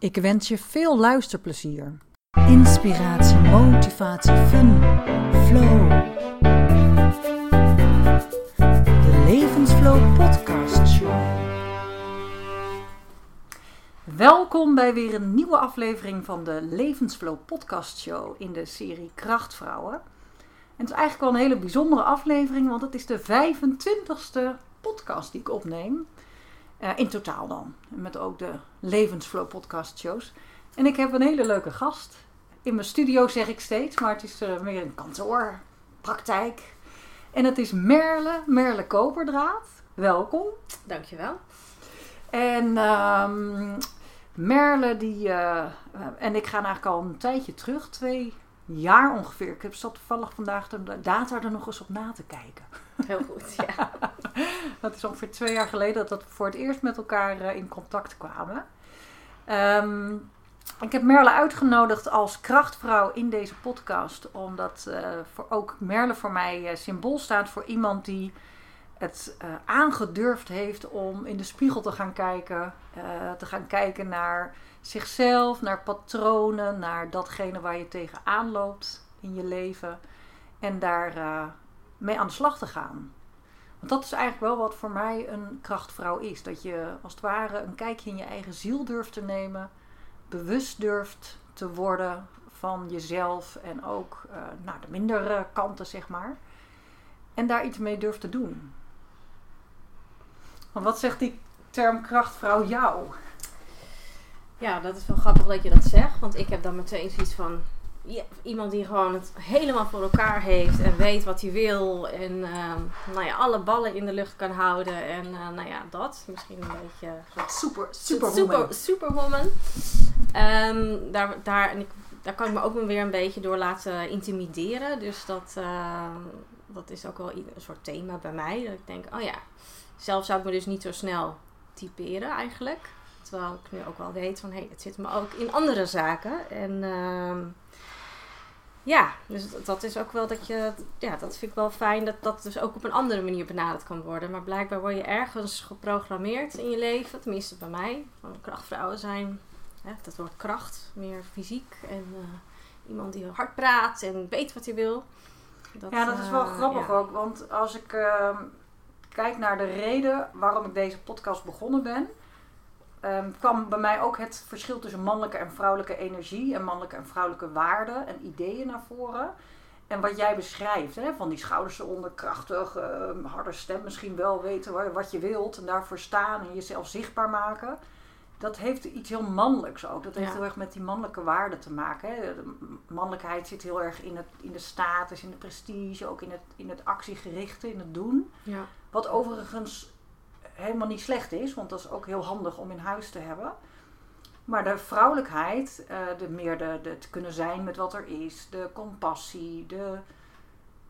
Ik wens je veel luisterplezier. Inspiratie, motivatie, fun, flow. De Levensflow Podcast Show. Welkom bij weer een nieuwe aflevering van de Levensflow Podcast Show in de serie Krachtvrouwen. En het is eigenlijk wel een hele bijzondere aflevering, want het is de 25ste podcast die ik opneem. Uh, in totaal dan. Met ook de Levensflow podcast shows. En ik heb een hele leuke gast. In mijn studio zeg ik steeds, maar het is uh, meer een kantoorpraktijk. En het is Merle, Merle Koperdraad. Welkom. Dankjewel. En um, Merle, die. Uh, en ik ga eigenlijk al een tijdje terug, twee jaar ongeveer. Ik heb zat toevallig vandaag de data er nog eens op na te kijken. Heel goed, ja. dat is ongeveer twee jaar geleden dat we voor het eerst met elkaar uh, in contact kwamen. Um, ik heb Merle uitgenodigd als krachtvrouw in deze podcast, omdat uh, voor ook Merle voor mij uh, symbool staat voor iemand die het aangedurfd heeft om in de spiegel te gaan kijken. te gaan kijken naar zichzelf, naar patronen, naar datgene waar je tegenaan loopt in je leven. En daar mee aan de slag te gaan. Want dat is eigenlijk wel wat voor mij een krachtvrouw is. Dat je als het ware een kijkje in je eigen ziel durft te nemen. Bewust durft te worden van jezelf en ook uh, de mindere kanten, zeg maar. En daar iets mee durft te doen. Want wat zegt die term krachtvrouw jou? Ja, dat is wel grappig dat je dat zegt. Want ik heb dan meteen zoiets van ja, iemand die gewoon het helemaal voor elkaar heeft en weet wat hij wil. En uh, nou ja, alle ballen in de lucht kan houden. En uh, nou ja, dat. Misschien een beetje. Super, superwoman. Super, superwoman. Um, daar, daar, en ik, daar kan ik me ook weer een beetje door laten intimideren. Dus dat, uh, dat is ook wel een soort thema bij mij. Dat ik denk, oh ja, zelf zou ik me dus niet zo snel typeren eigenlijk. Terwijl ik nu ook wel weet van, hé, hey, het zit me ook in andere zaken. En ja, dus dat is ook wel dat je, ja, dat vind ik wel fijn dat dat dus ook op een andere manier benaderd kan worden. Maar blijkbaar word je ergens geprogrammeerd in je leven, tenminste bij mij, van krachtvrouwen zijn, hè, dat wordt kracht, meer fysiek en uh, iemand die hard praat en weet wat hij wil. Dat, ja, dat is wel uh, grappig ja. ook, want als ik uh, kijk naar de reden waarom ik deze podcast begonnen ben, um, kwam bij mij ook het verschil tussen mannelijke en vrouwelijke energie en mannelijke en vrouwelijke waarden en ideeën naar voren. En wat jij beschrijft, hè, van die schouders eronder, krachtig, uh, harde stem misschien wel, weten wat je wilt en daarvoor staan en jezelf zichtbaar maken. Dat heeft iets heel mannelijks ook. Dat heeft ja. heel erg met die mannelijke waarden te maken. Hè. De mannelijkheid zit heel erg in, het, in de status, in de prestige, ook in het, in het actiegerichte, in het doen. Ja. Wat overigens helemaal niet slecht is, want dat is ook heel handig om in huis te hebben. Maar de vrouwelijkheid, uh, de meer de, de te kunnen zijn met wat er is, de compassie, de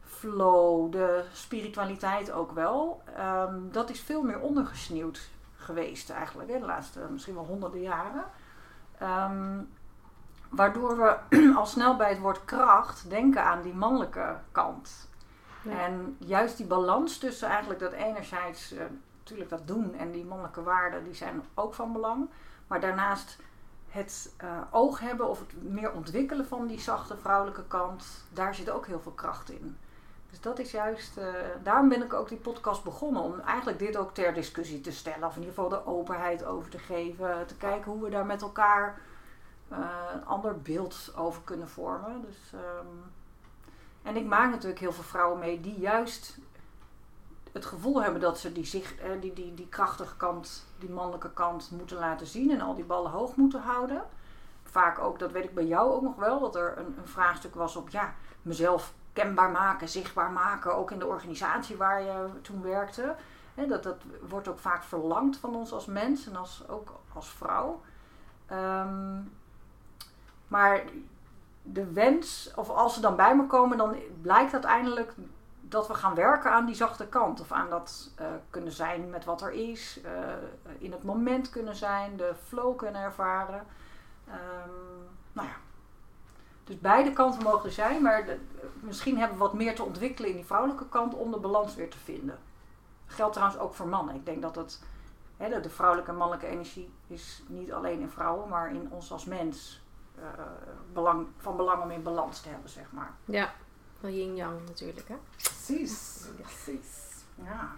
flow, de spiritualiteit ook wel, um, dat is veel meer ondergesneeuwd geweest eigenlijk, hè, de laatste misschien wel honderden jaren. Um, waardoor we al snel bij het woord kracht denken aan die mannelijke kant. Ja. En juist die balans tussen eigenlijk dat enerzijds uh, natuurlijk dat doen en die mannelijke waarden, die zijn ook van belang. Maar daarnaast het uh, oog hebben of het meer ontwikkelen van die zachte vrouwelijke kant, daar zit ook heel veel kracht in. Dus dat is juist, uh, daarom ben ik ook die podcast begonnen. Om eigenlijk dit ook ter discussie te stellen. Of in ieder geval de openheid over te geven. Te kijken hoe we daar met elkaar uh, een ander beeld over kunnen vormen. Dus, um, en ik maak natuurlijk heel veel vrouwen mee die juist het gevoel hebben dat ze die, zich, die, die, die krachtige kant, die mannelijke kant moeten laten zien en al die ballen hoog moeten houden. Vaak ook, dat weet ik bij jou ook nog wel, dat er een, een vraagstuk was op ja, mezelf kenbaar maken, zichtbaar maken, ook in de organisatie waar je toen werkte. He, dat, dat wordt ook vaak verlangd van ons als mens en als, ook als vrouw. Um, Maar de wens, of als ze dan bij me komen, dan blijkt uiteindelijk dat we gaan werken aan die zachte kant. Of aan dat uh, kunnen zijn met wat er is. Uh, in het moment kunnen zijn. De flow kunnen ervaren. Um, nou ja. Dus beide kanten mogen er zijn. Maar misschien hebben we wat meer te ontwikkelen in die vrouwelijke kant om de balans weer te vinden. Geldt trouwens ook voor mannen. Ik denk dat het, hè, de vrouwelijke en mannelijke energie is niet alleen in vrouwen, maar in ons als mens uh, belang, van belang om in balans te hebben, zeg maar. Ja, wel yin-yang natuurlijk, hè? Precies, precies. Ja.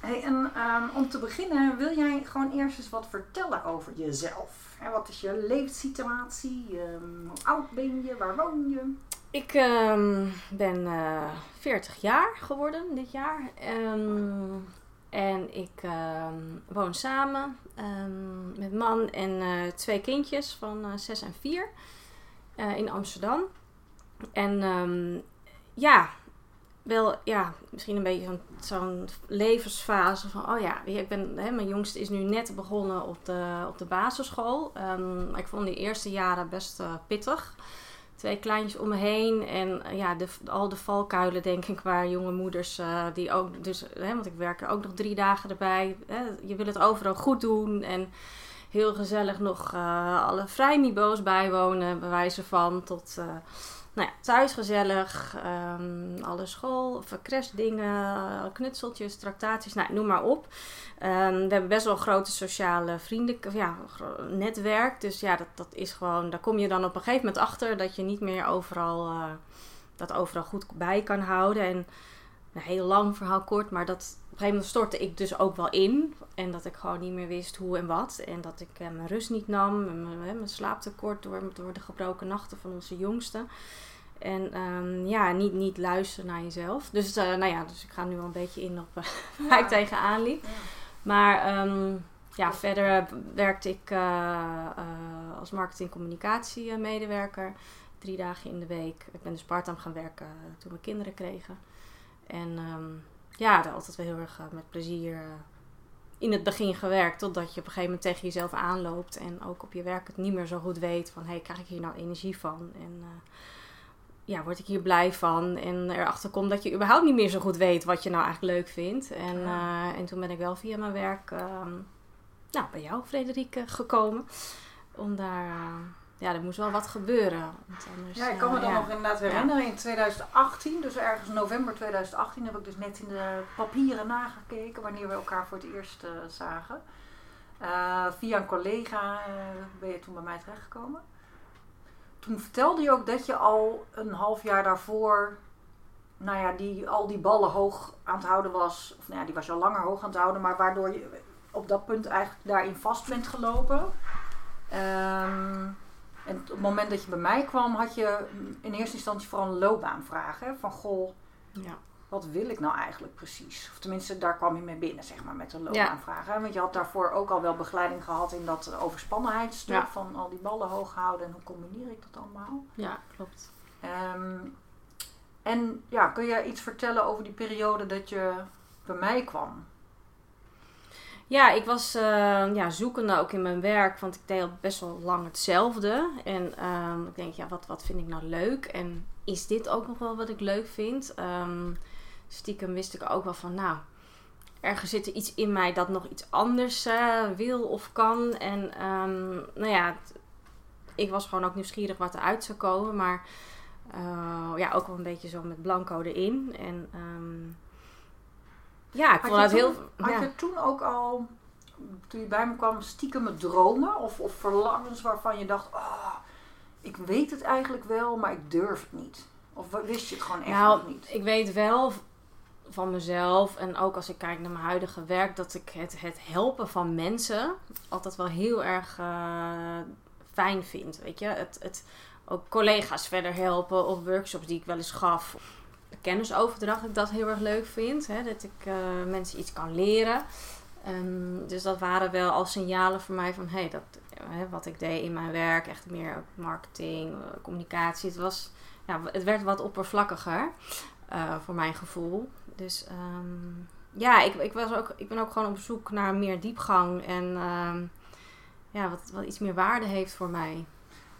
Hey, en um, om te beginnen, wil jij gewoon eerst eens wat vertellen over jezelf? En wat is je levenssituatie? Um, hoe oud ben je? Waar woon je? Ik um, ben uh, 40 jaar geworden dit jaar. en ik woon samen met man en uh, twee kindjes van uh, 6 en 4 uh, in Amsterdam. En ja, wel, ja, misschien een beetje zo'n levensfase van, oh ja, ik ben, hè, mijn jongste is nu net begonnen op de, op de basisschool. Um, ik vond die eerste jaren best uh, pittig. Twee kleintjes om me heen en uh, ja, al de valkuilen denk ik waar jonge moeders uh, die ook, dus, hè, want ik werk er ook nog drie dagen erbij. Hè, je wil het overal goed doen en heel gezellig nog alle vrijniveaus bijwonen, bewijzen van tot nou ja, thuis gezellig, um, alle school, of knutseltjes, tractaties, nou, noem maar op. Um, we hebben best wel een grote sociale vrienden, ja, netwerk. Dus ja, dat, dat is gewoon, daar kom je dan op een gegeven moment achter dat je niet meer overal, uh, dat overal goed bij kan houden. En een heel lang verhaal kort, maar dat, op een gegeven moment stortte ik dus ook wel in. En dat ik gewoon niet meer wist hoe en wat. En dat ik uh, mijn rust niet nam. Mijn, mijn slaaptekort door, door de gebroken nachten van onze jongste. En um, ja, niet, niet luisteren naar jezelf. Dus, uh, nou ja, dus ik ga nu al een beetje in op uh, waar ik tegenaan liep. Ja. Maar um, ja, verder werkte ik uh, als marketing-communicatie medewerker. Drie dagen in de week. Ik ben dus part-time gaan werken toen we kinderen kregen. En um, ja, daar altijd wel heel erg met plezier in het begin gewerkt. Totdat je op een gegeven moment tegen jezelf aanloopt. En ook op je werk het niet meer zo goed weet van... Hé, hey, krijg ik hier nou energie van? En ja, word ik hier blij van. En erachter komt dat je überhaupt niet meer zo goed weet wat je nou eigenlijk leuk vindt. En, ja. en toen ben ik wel via mijn werk uh, nou, bij jou, Frederike, gekomen. Om daar... Ja, er moest wel wat gebeuren. Anders, ja, ik kan me dan nog inderdaad herinneren. In 2018, dus ergens november 2018, heb ik dus net in de papieren nagekeken wanneer we elkaar voor het eerst zagen. via een collega ben je toen bij mij terechtgekomen toen vertelde je ook dat je al een half jaar daarvoor, nou ja, die, al die ballen hoog aan het houden was. Of nou ja, die was je al langer hoog aan het houden, maar waardoor je op dat punt eigenlijk daarin vast bent gelopen. Um, en op het moment dat je bij mij kwam, had je in eerste instantie vooral een loopbaanvraag. Hè? Van goh, ja wat wil ik nou eigenlijk precies? Of tenminste, daar kwam je mee binnen, zeg maar, met een loopbaanvraag. Want je had daarvoor ook al wel begeleiding gehad in dat overspannenheidsstuk ja. van al die ballen hoog houden en hoe combineer ik dat allemaal? Ja, klopt. Um, en ja, kun je iets vertellen over die periode dat je bij mij kwam? Ja, ik was uh, ja, zoekende ook in mijn werk, want ik deed al best wel lang hetzelfde. En um, ik denk, ja, wat, wat vind ik nou leuk? En is dit ook nog wel wat ik leuk vind? Um, stiekem wist ik ook wel van, nou, ergens zit er iets in mij dat nog iets anders uh, wil of kan. En nou ja, ik was gewoon ook nieuwsgierig wat eruit zou komen. Maar uh, ja, ook wel een beetje zo met blanco erin. En ja, ik vond het heel... Had ja. je toen ook al, toen je bij me kwam, stiekem met dromen? Of, of verlangens waarvan je dacht, oh, ik weet het eigenlijk wel, maar ik durf het niet? Of wist je het gewoon echt nou, niet? Ik weet wel van mezelf en ook als ik kijk naar mijn huidige werk, dat ik het, het helpen van mensen altijd wel heel erg uh, fijn vind. Weet je, het, het ook collega's verder helpen of workshops die ik wel eens gaf. Kennisoverdracht, dat ik dat heel erg leuk vind. Hè, dat ik uh, mensen iets kan leren. Um, dus dat waren wel al signalen voor mij van hey, dat, hè, wat ik deed in mijn werk, echt meer marketing, communicatie. Het, was, ja, het werd wat oppervlakkiger voor mijn gevoel. Dus um, ja, ik, ik, was ook, ik ben ook gewoon op zoek naar meer diepgang en um, ja, wat, wat iets meer waarde heeft voor mij.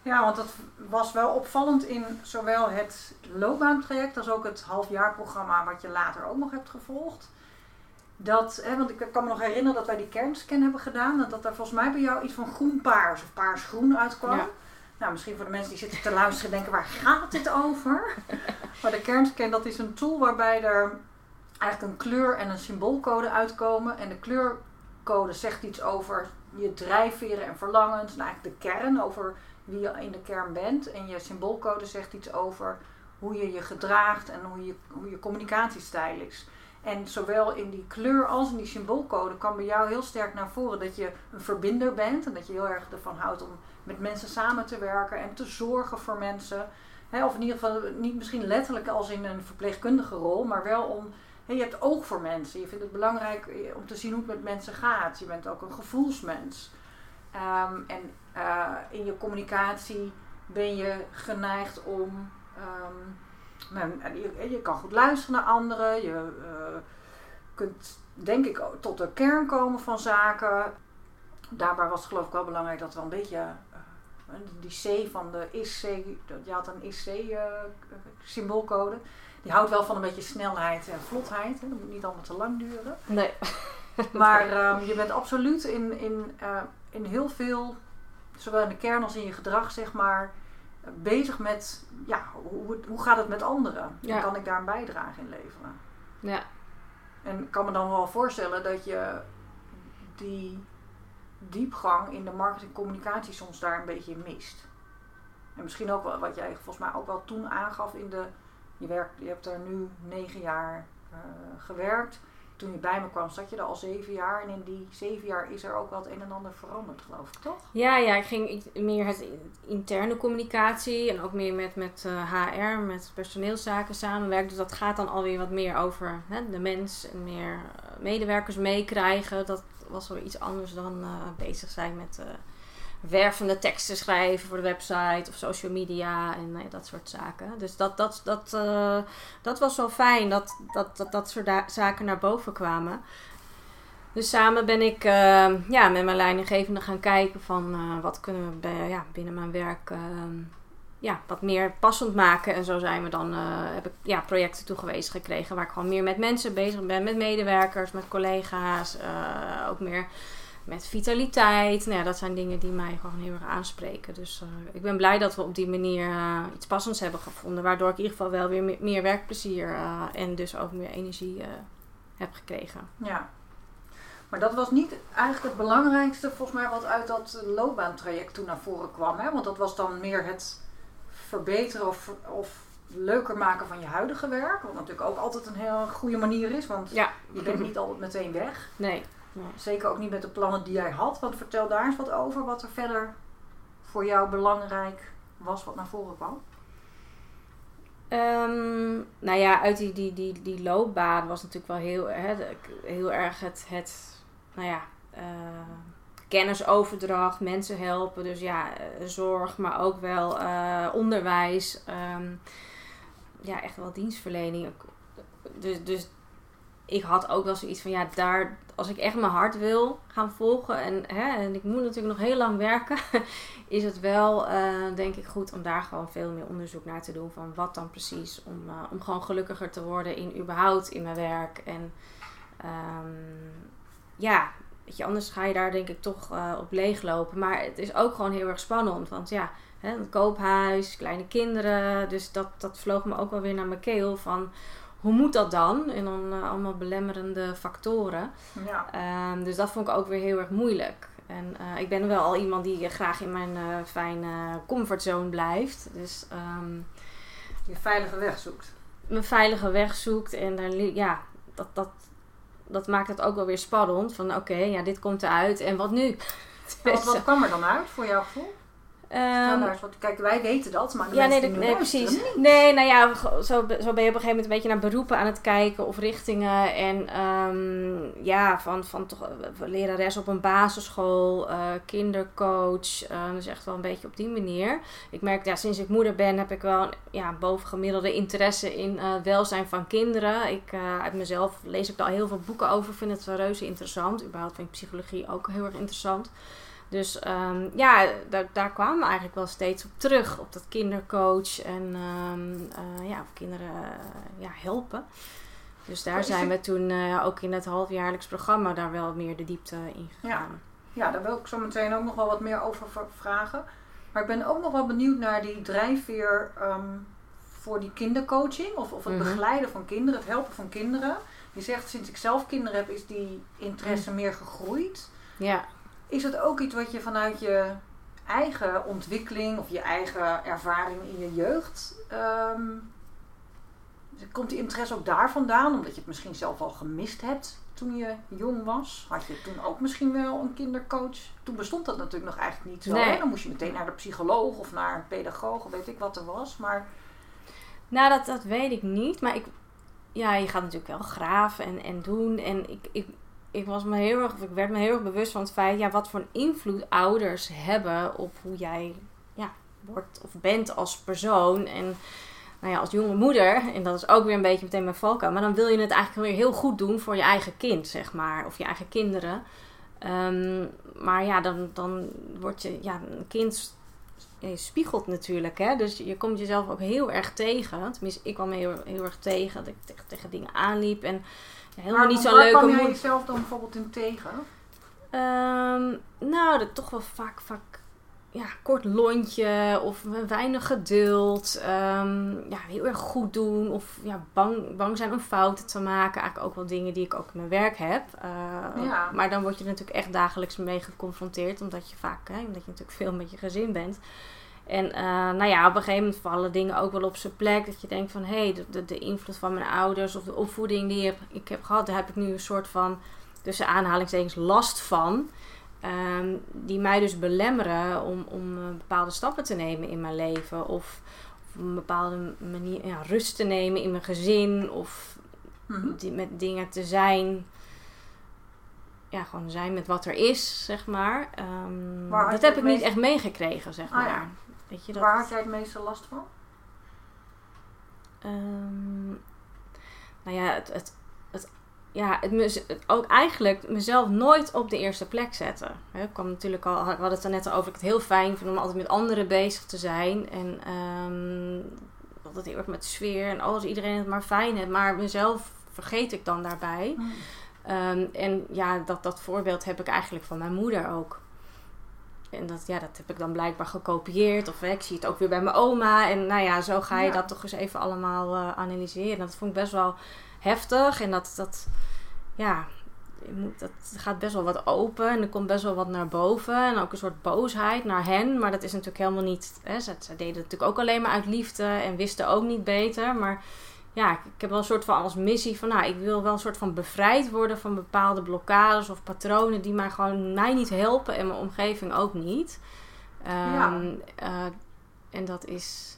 Ja, want dat was wel opvallend in zowel het loopbaantraject als ook het halfjaarprogramma wat je later ook nog hebt gevolgd. Dat, hè, want ik kan me nog herinneren dat wij die kernscan hebben gedaan. Dat, dat er volgens mij bij jou iets van groen-paars of paars-groen uitkwam. Ja. Nou, misschien voor de mensen die zitten te luisteren denken, waar gaat dit over? maar de kernscan, dat is een tool waarbij er eigenlijk een kleur en een symboolcode uitkomen. En de kleurcode zegt iets over je drijfveren en verlangens. En eigenlijk de kern, over wie je in de kern bent. En je symboolcode zegt iets over hoe je je gedraagt en hoe je, hoe je communicatiestijl is. En zowel in die kleur als in die symboolcode kwam bij jou heel sterk naar voren dat je een verbinder bent. En dat je heel erg ervan houdt om met mensen samen te werken en te zorgen voor mensen. Of in ieder geval niet misschien letterlijk als in een verpleegkundige rol, maar wel om. Je hebt oog voor mensen. Je vindt het belangrijk eh, om te zien hoe het met mensen gaat. Je bent ook een gevoelsmens. Ehm, en eh, in je communicatie ben je geneigd om. ehm, nou, je, kan goed luisteren naar anderen. Je eh, kunt, denk ik, tot de kern komen van zaken. Daarbij was het geloof ik wel belangrijk dat we een beetje. eh, die C van de dat- je had een is-C-symboolcode. Die houdt wel van een beetje snelheid en vlotheid. Hè. Dat moet niet allemaal te lang duren. Nee. Maar ehm, je bent absoluut in, in, eh, in heel veel, zowel in de kern als in je gedrag, zeg maar, bezig met ja, hoe, hoe gaat het met anderen? Ja. En kan ik daar een bijdrage in leveren? Ja. En ik kan me dan wel voorstellen dat je die diepgang in de marketing communicatie soms daar een beetje mist. En misschien ook wel wat jij volgens mij ook wel toen aangaf in de. Je, werkt, je hebt er nu negen jaar eh, gewerkt. Toen je bij me kwam, zat je er al zeven jaar. En in die zeven jaar is er ook wel het een en ander veranderd, geloof ik, toch? Ja, ja, ik ging meer het in- interne communicatie en ook meer met, met eh, HR, met personeelszaken samenwerken. Dus dat gaat dan alweer wat meer over hè, de mens en meer eh, medewerkers meekrijgen. Dat was wel iets anders dan eh, bezig zijn met eh, wervende teksten schrijven voor de website of social media en nou ja, dat soort zaken. Dus dat, dat, dat, eh, dat was wel fijn dat dat, dat, dat soort zaken naar boven kwamen. Dus samen ben ik eh, ja, met mijn leidinggevende gaan kijken van eh, wat kunnen we bij, ja, binnen mijn werk ja, wat meer passend maken. En zo zijn we dan, heb ik ja, projecten toegewezen gekregen waar ik gewoon meer met mensen bezig ben. Met medewerkers, met collega's, ook meer met vitaliteit. Nou ja, dat zijn dingen die mij gewoon heel erg aanspreken. Dus eh, ik ben blij dat we op die manier eh, iets passends hebben gevonden. Waardoor ik in ieder geval wel weer meer, meer werkplezier eh, en dus ook meer energie heb gekregen. Ja. Maar dat was niet eigenlijk het belangrijkste, volgens mij, wat uit dat loopbaantraject toen naar voren kwam. Hè? Want dat was dan meer het verbeteren of, of leuker maken van je huidige werk. Wat natuurlijk ook altijd een heel goede manier is, want Ja. je bent niet altijd meteen weg. Nee. Zeker ook niet met de plannen die jij had. Want vertel daar eens wat over, wat er verder voor jou belangrijk was, wat naar voren kwam. Ehm, nou ja, uit die, die, die, die loopbaan was natuurlijk wel heel, heel erg het, het nou ja, eh, kennisoverdracht, mensen helpen. Dus ja, eh, zorg, maar ook wel eh, onderwijs. ehm, ja, echt wel dienstverlening. Dus, dus ik had ook wel zoiets van, ja, daar, als ik echt mijn hart wil gaan volgen en, hè, en ik moet natuurlijk nog heel lang werken, is het wel, eh, denk ik, goed om daar gewoon veel meer onderzoek naar te doen. Van wat dan precies, om, eh, om gewoon gelukkiger te worden in überhaupt in mijn werk. En ehm, ja, weet je, anders ga je daar denk ik toch eh, op leeglopen. Maar het is ook gewoon heel erg spannend, want ja, hè, een koophuis, kleine kinderen. Dus dat, dat vloog me ook wel weer naar mijn keel van... Hoe moet dat dan? En dan eh, allemaal belemmerende factoren. Ja. Ehm, dus dat vond ik ook weer heel erg moeilijk. En eh, ik ben wel al iemand die graag in mijn eh, fijne comfortzone blijft. Dus ehm, Je veilige weg zoekt. mijn veilige weg zoekt. En daar, ja, dat, dat, dat maakt het ook wel weer spannend. Van oké, ja, dit komt eruit. En wat nu? Wat, wat kwam er dan uit voor jouw gevoel? Ehm, kijk, wij weten dat, maar de ja, nee, precies. niet. Nee, nou ja, zo, zo ben je op een gegeven moment een beetje naar beroepen aan het kijken of richtingen. En ehm, ja, van, van toch lerares op een basisschool, eh, kindercoach. eh, dus echt wel een beetje op die manier. Ik merk, ja, sinds ik moeder ben, heb ik wel een ja, bovengemiddelde interesse in eh, welzijn van kinderen. Ik, uit mezelf lees ik daar al heel veel boeken over, vind het wel reuze interessant. Überhaupt vind ik psychologie ook heel erg interessant. Dus um, ja, daar, daar kwamen we eigenlijk wel steeds op terug. Op dat kindercoach en um, uh, ja, kinderen uh, ja, helpen. Dus daar zijn we toen uh, ook in het halfjaarlijks programma daar wel meer de diepte in gegaan. Ja. ja, daar wil ik zo meteen ook nog wel wat meer over vragen. Maar ik ben ook nog wel benieuwd naar die drijfveer um, voor die kindercoaching. Of, of het mm -hmm. begeleiden van kinderen, het helpen van kinderen. Je zegt, sinds ik zelf kinderen heb, is die interesse mm. meer gegroeid. Ja. Is het ook iets wat je vanuit je eigen ontwikkeling of je eigen ervaring in je jeugd. Um, komt die interesse ook daar vandaan? Omdat je het misschien zelf al gemist hebt toen je jong was? Had je toen ook misschien wel een kindercoach? Toen bestond dat natuurlijk nog eigenlijk niet zo. Nee. Dan moest je meteen naar de psycholoog of naar een pedagoog of weet ik wat er was. Maar... Nou, dat, dat weet ik niet. Maar ik, ja, je gaat natuurlijk wel graven en, en doen. En ik, ik, ik, was me heel erg, ik werd me heel erg bewust van het feit, ja, wat voor een invloed ouders hebben op hoe jij ja, wordt of bent als persoon. En nou ja, als jonge moeder, en dat is ook weer een beetje meteen mijn valkuil, maar dan wil je het eigenlijk weer heel goed doen voor je eigen kind, zeg maar, of je eigen kinderen. Um, maar ja, dan, dan wordt je, ja, een kind je spiegelt natuurlijk, hè, dus je komt jezelf ook heel erg tegen. Tenminste, ik kwam heel, heel erg tegen, dat ik tegen, tegen dingen aanliep en helemaal waar, niet zo waar leuk kwam om. jij jezelf dan bijvoorbeeld in tegen? Um, nou, dat toch wel vaak, vaak ja, kort lontje of weinig geduld. Um, ja, heel erg goed doen of ja, bang, bang zijn om fouten te maken. Eigenlijk ook wel dingen die ik ook in mijn werk heb. Uh, Ja. Maar dan word je natuurlijk echt dagelijks mee geconfronteerd. Omdat je vaak, hè, omdat je natuurlijk veel met je gezin bent. En uh, nou ja, op een gegeven moment vallen dingen ook wel op zijn plek. Dat je denkt van, hé, hey, de, de, de invloed van mijn ouders of de opvoeding die ik, heb gehad, daar heb ik nu een soort van, tussen aanhalingstekens, last van. Um, die mij dus belemmeren om, om uh, bepaalde stappen te nemen in mijn leven. Of, op een bepaalde manier ja, rust te nemen in mijn gezin. Of Mhm. die, met dingen te zijn. Ja, gewoon zijn met wat er is, zeg maar. Um, had dat heb ik niet echt meegekregen, zeg Ah, maar. ja. Weet je, dat, Waar had jij het meeste last van? Ehm, nou ja, het, het, het, ja, het, het ook eigenlijk mezelf nooit op de eerste plek zetten. Hè, ik kwam natuurlijk al, we hadden het er net al over, ik het heel fijn vind om altijd met anderen bezig te zijn. En ehm altijd heel erg met sfeer en alles, iedereen het maar fijn heeft. Maar mezelf vergeet ik dan daarbij. Ehm, en ja, dat, dat voorbeeld heb ik eigenlijk van mijn moeder ook. En dat, ja, dat heb ik dan blijkbaar gekopieerd. Of hè, ik zie het ook weer bij mijn oma. En nou ja, zo ga je Ja. dat toch eens even allemaal eh, analyseren. Dat vond ik best wel heftig. En dat, dat ja, moet, dat gaat best wel wat open. En er komt best wel wat naar boven. En ook een soort boosheid naar hen. Maar dat is natuurlijk helemaal niet... Hè, ze, ze deden het natuurlijk ook alleen maar uit liefde. En wisten ook niet beter. Maar ja, ik, ik heb wel een soort van als missie van... Nou, ik wil wel een soort van bevrijd worden van bepaalde blokkades of patronen... die mij gewoon mij niet helpen en mijn omgeving ook niet. Ehm, Ja. eh, en dat is...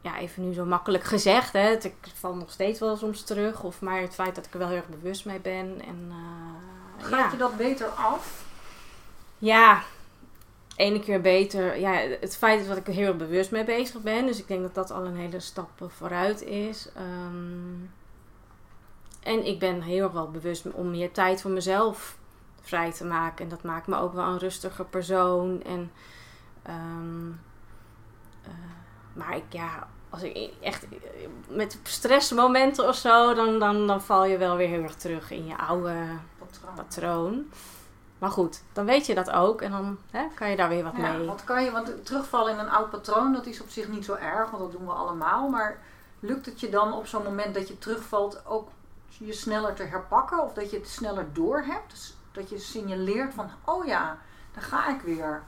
Ja, even nu zo makkelijk gezegd. Hè. Het, ik val nog steeds wel soms terug. Of maar het feit dat ik er wel heel erg bewust mee ben. En, eh, Gaat ja. je dat beter af? Ja, ene keer beter. Ja, het feit is dat ik er heel bewust mee bezig ben. Dus ik denk dat dat al een hele stap vooruit is. Ehm, en ik ben heel erg wel bewust om meer tijd voor mezelf vrij te maken. En dat maakt me ook wel een rustiger persoon. En, ehm, eh, maar ik, ja, als ik echt met stressmomenten of zo, dan, dan, dan val je wel weer heel erg terug in je oude Patroon. patroon. Maar goed, dan weet je dat ook en dan hè, kan je daar weer wat Ja, mee. want kan je, want terugvallen in een oud patroon, dat is op zich niet zo erg, want dat doen we allemaal. Maar lukt het je dan op zo'n moment dat je terugvalt ook je sneller te herpakken? Of dat je het sneller doorhebt? Dus dat je signaleert van, oh ja, daar ga ik weer.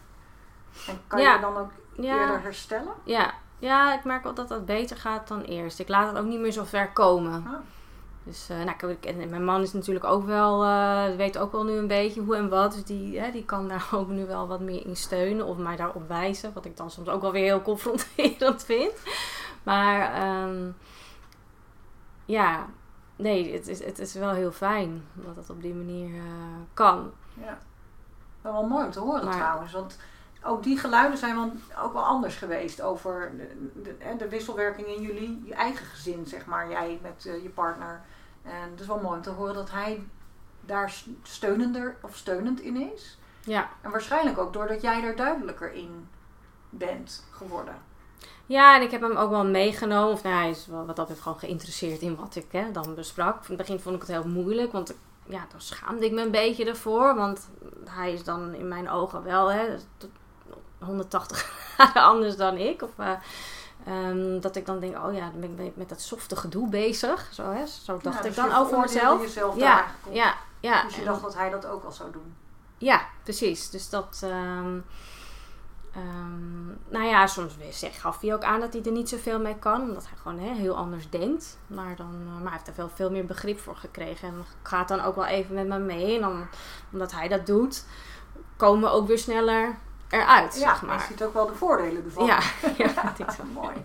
En kan Ja. je dan ook Ja. eerder herstellen? Ja. ja, ik merk wel dat dat beter gaat dan eerst. Ik laat het ook niet meer zo ver komen. Ah. Dus eh, nou, ik, en mijn man is natuurlijk ook wel, eh, weet ook wel nu een beetje hoe en wat. Dus die, hè, die kan daar ook nu wel wat meer in steunen of mij daarop wijzen. Wat ik dan soms ook wel weer heel confronterend vind. Maar ehm, ja, nee, het is, het is wel heel fijn dat het op die manier eh, kan. Ja. Wel, wel mooi om te horen Maar- trouwens. Want ook die geluiden zijn wel, ook wel anders geweest over de, de, hè, de wisselwerking in jullie, je eigen gezin, zeg maar. Jij met je partner. En het is wel mooi om te horen dat hij daar steunender of steunend in is. Ja. En waarschijnlijk ook doordat jij er duidelijker in bent geworden. Ja, en ik heb hem ook wel meegenomen. Of nou, hij is wel wat dat betreft gewoon geïnteresseerd in wat ik hè, dan besprak. In het begin vond ik het heel moeilijk, want ik- ja, dan schaamde ik me een beetje ervoor. Want hij is dan in mijn ogen wel hè, tot 180 graden anders dan ik. Of, eh, ehm, dat ik dan denk, oh ja, dan ben ik met dat softe gedoe bezig. Zo, hè, zo dacht Ja, ik dus dan over mezelf. jezelf Ja, ja, ja. Dus je dacht dat hij dat ook al zou doen. ja, precies. Dus dat. ehm, ehm, nou ja, soms weer zeg, gaf hij ook aan dat hij er niet zoveel mee kan. Omdat hij gewoon hè, heel anders denkt. Maar, dan, eh, maar hij heeft er veel, veel meer begrip voor gekregen. En gaat dan ook wel even met me mee. En dan, omdat hij dat doet, komen we ook weer sneller eruit, Ja, zeg je maar. ziet ook wel de voordelen ervan. Ja, ja, dat ik wel. mooi.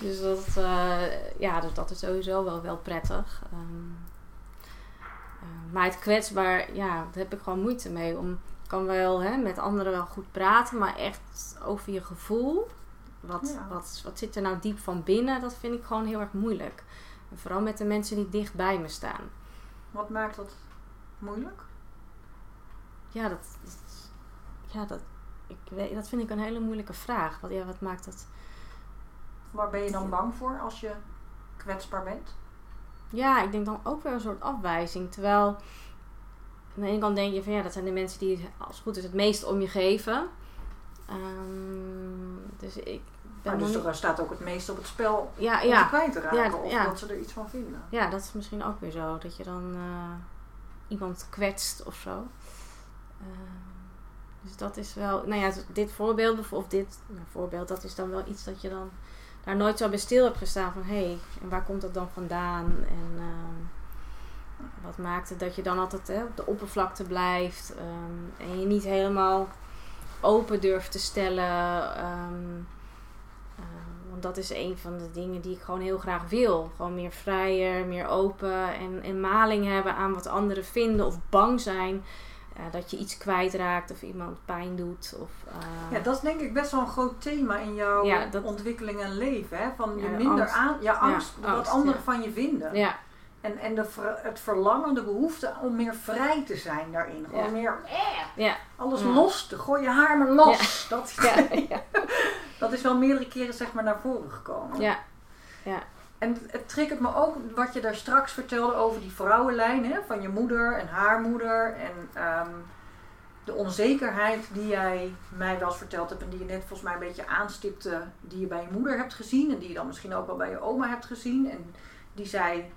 Dus dat, eh, ja, dus dat is sowieso wel, wel prettig. Ehm, eh, maar het kwetsbaar, ja, daar heb ik gewoon moeite mee. Om, ik kan wel hè, met anderen wel goed praten, maar echt over je gevoel. Wat, Ja. wat, wat zit er nou diep van binnen? Dat vind ik gewoon heel erg moeilijk. En vooral met de mensen die dicht bij me staan. Wat maakt dat moeilijk? Ja, dat, dat- ja, dat, ik weet, dat vind ik een hele moeilijke vraag. Wat, ja, wat maakt dat... Waar ben je dan bang voor als je kwetsbaar bent? Ja, ik denk dan ook weer een soort afwijzing. Terwijl aan de ene kant denk je van ja, dat zijn de mensen die als het goed is het meest om je geven. Ehm, dus ik ben Maar dus niet- er staat ook het meest op het spel Ja, om ja, kwijt te raken. Ja, of ja. dat ze er iets van vinden. ja, dat is misschien ook weer zo. Dat je dan eh, iemand kwetst of zo. Ehm, dus dat is wel, nou ja, dit voorbeeld of- dit voorbeeld, dat is dan wel iets dat je dan daar nooit zo bij stil hebt gestaan van hé, hey, en waar komt dat dan vandaan? En ehm, wat maakt het dat je dan altijd hè, op de oppervlakte blijft ehm, en je niet helemaal open durft te stellen? eh, want dat is een van de dingen die ik gewoon heel graag wil. Gewoon meer vrijer, meer open en, en maling hebben aan wat anderen vinden of bang zijn. Dat je iets kwijtraakt of iemand pijn doet. Of, eh, Ja, dat is denk ik best wel een groot thema in jouw Ja, dat- ontwikkeling en leven. Hè? Van je Ja, minder angst. aan, ja, angst, wat angst, anderen ja. van je vinden. ja, En, en de, het verlangen, de behoefte om meer vrij te zijn daarin. Gewoon Ja. meer ja, alles Ja. los te gooi je haar maar los. Dat, ja, ja, dat is wel meerdere keren zeg maar naar voren gekomen. ja, En het triggert me ook wat je daar straks vertelde over die vrouwenlijn hè, van je moeder en haar moeder. En ehm, de onzekerheid die jij mij wel eens verteld hebt en die je net volgens mij een beetje aanstipte, die je bij je moeder hebt gezien en die je dan misschien ook wel bij je oma hebt gezien. En die zij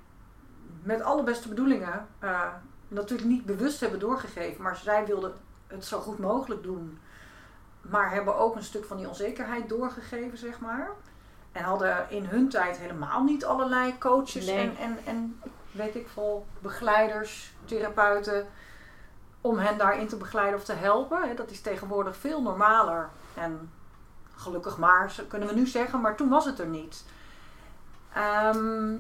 met alle beste bedoelingen eh, natuurlijk niet bewust hebben doorgegeven, maar zij wilden het zo goed mogelijk doen. Maar hebben ook een stuk van die onzekerheid doorgegeven, zeg maar. En hadden in hun tijd helemaal niet allerlei coaches Nee. en, en, en weet ik veel, begeleiders, therapeuten. Om hen daarin te begeleiden of te helpen. Dat is tegenwoordig veel normaler. En gelukkig maar, kunnen we nu zeggen, maar toen was het er niet. Ehm,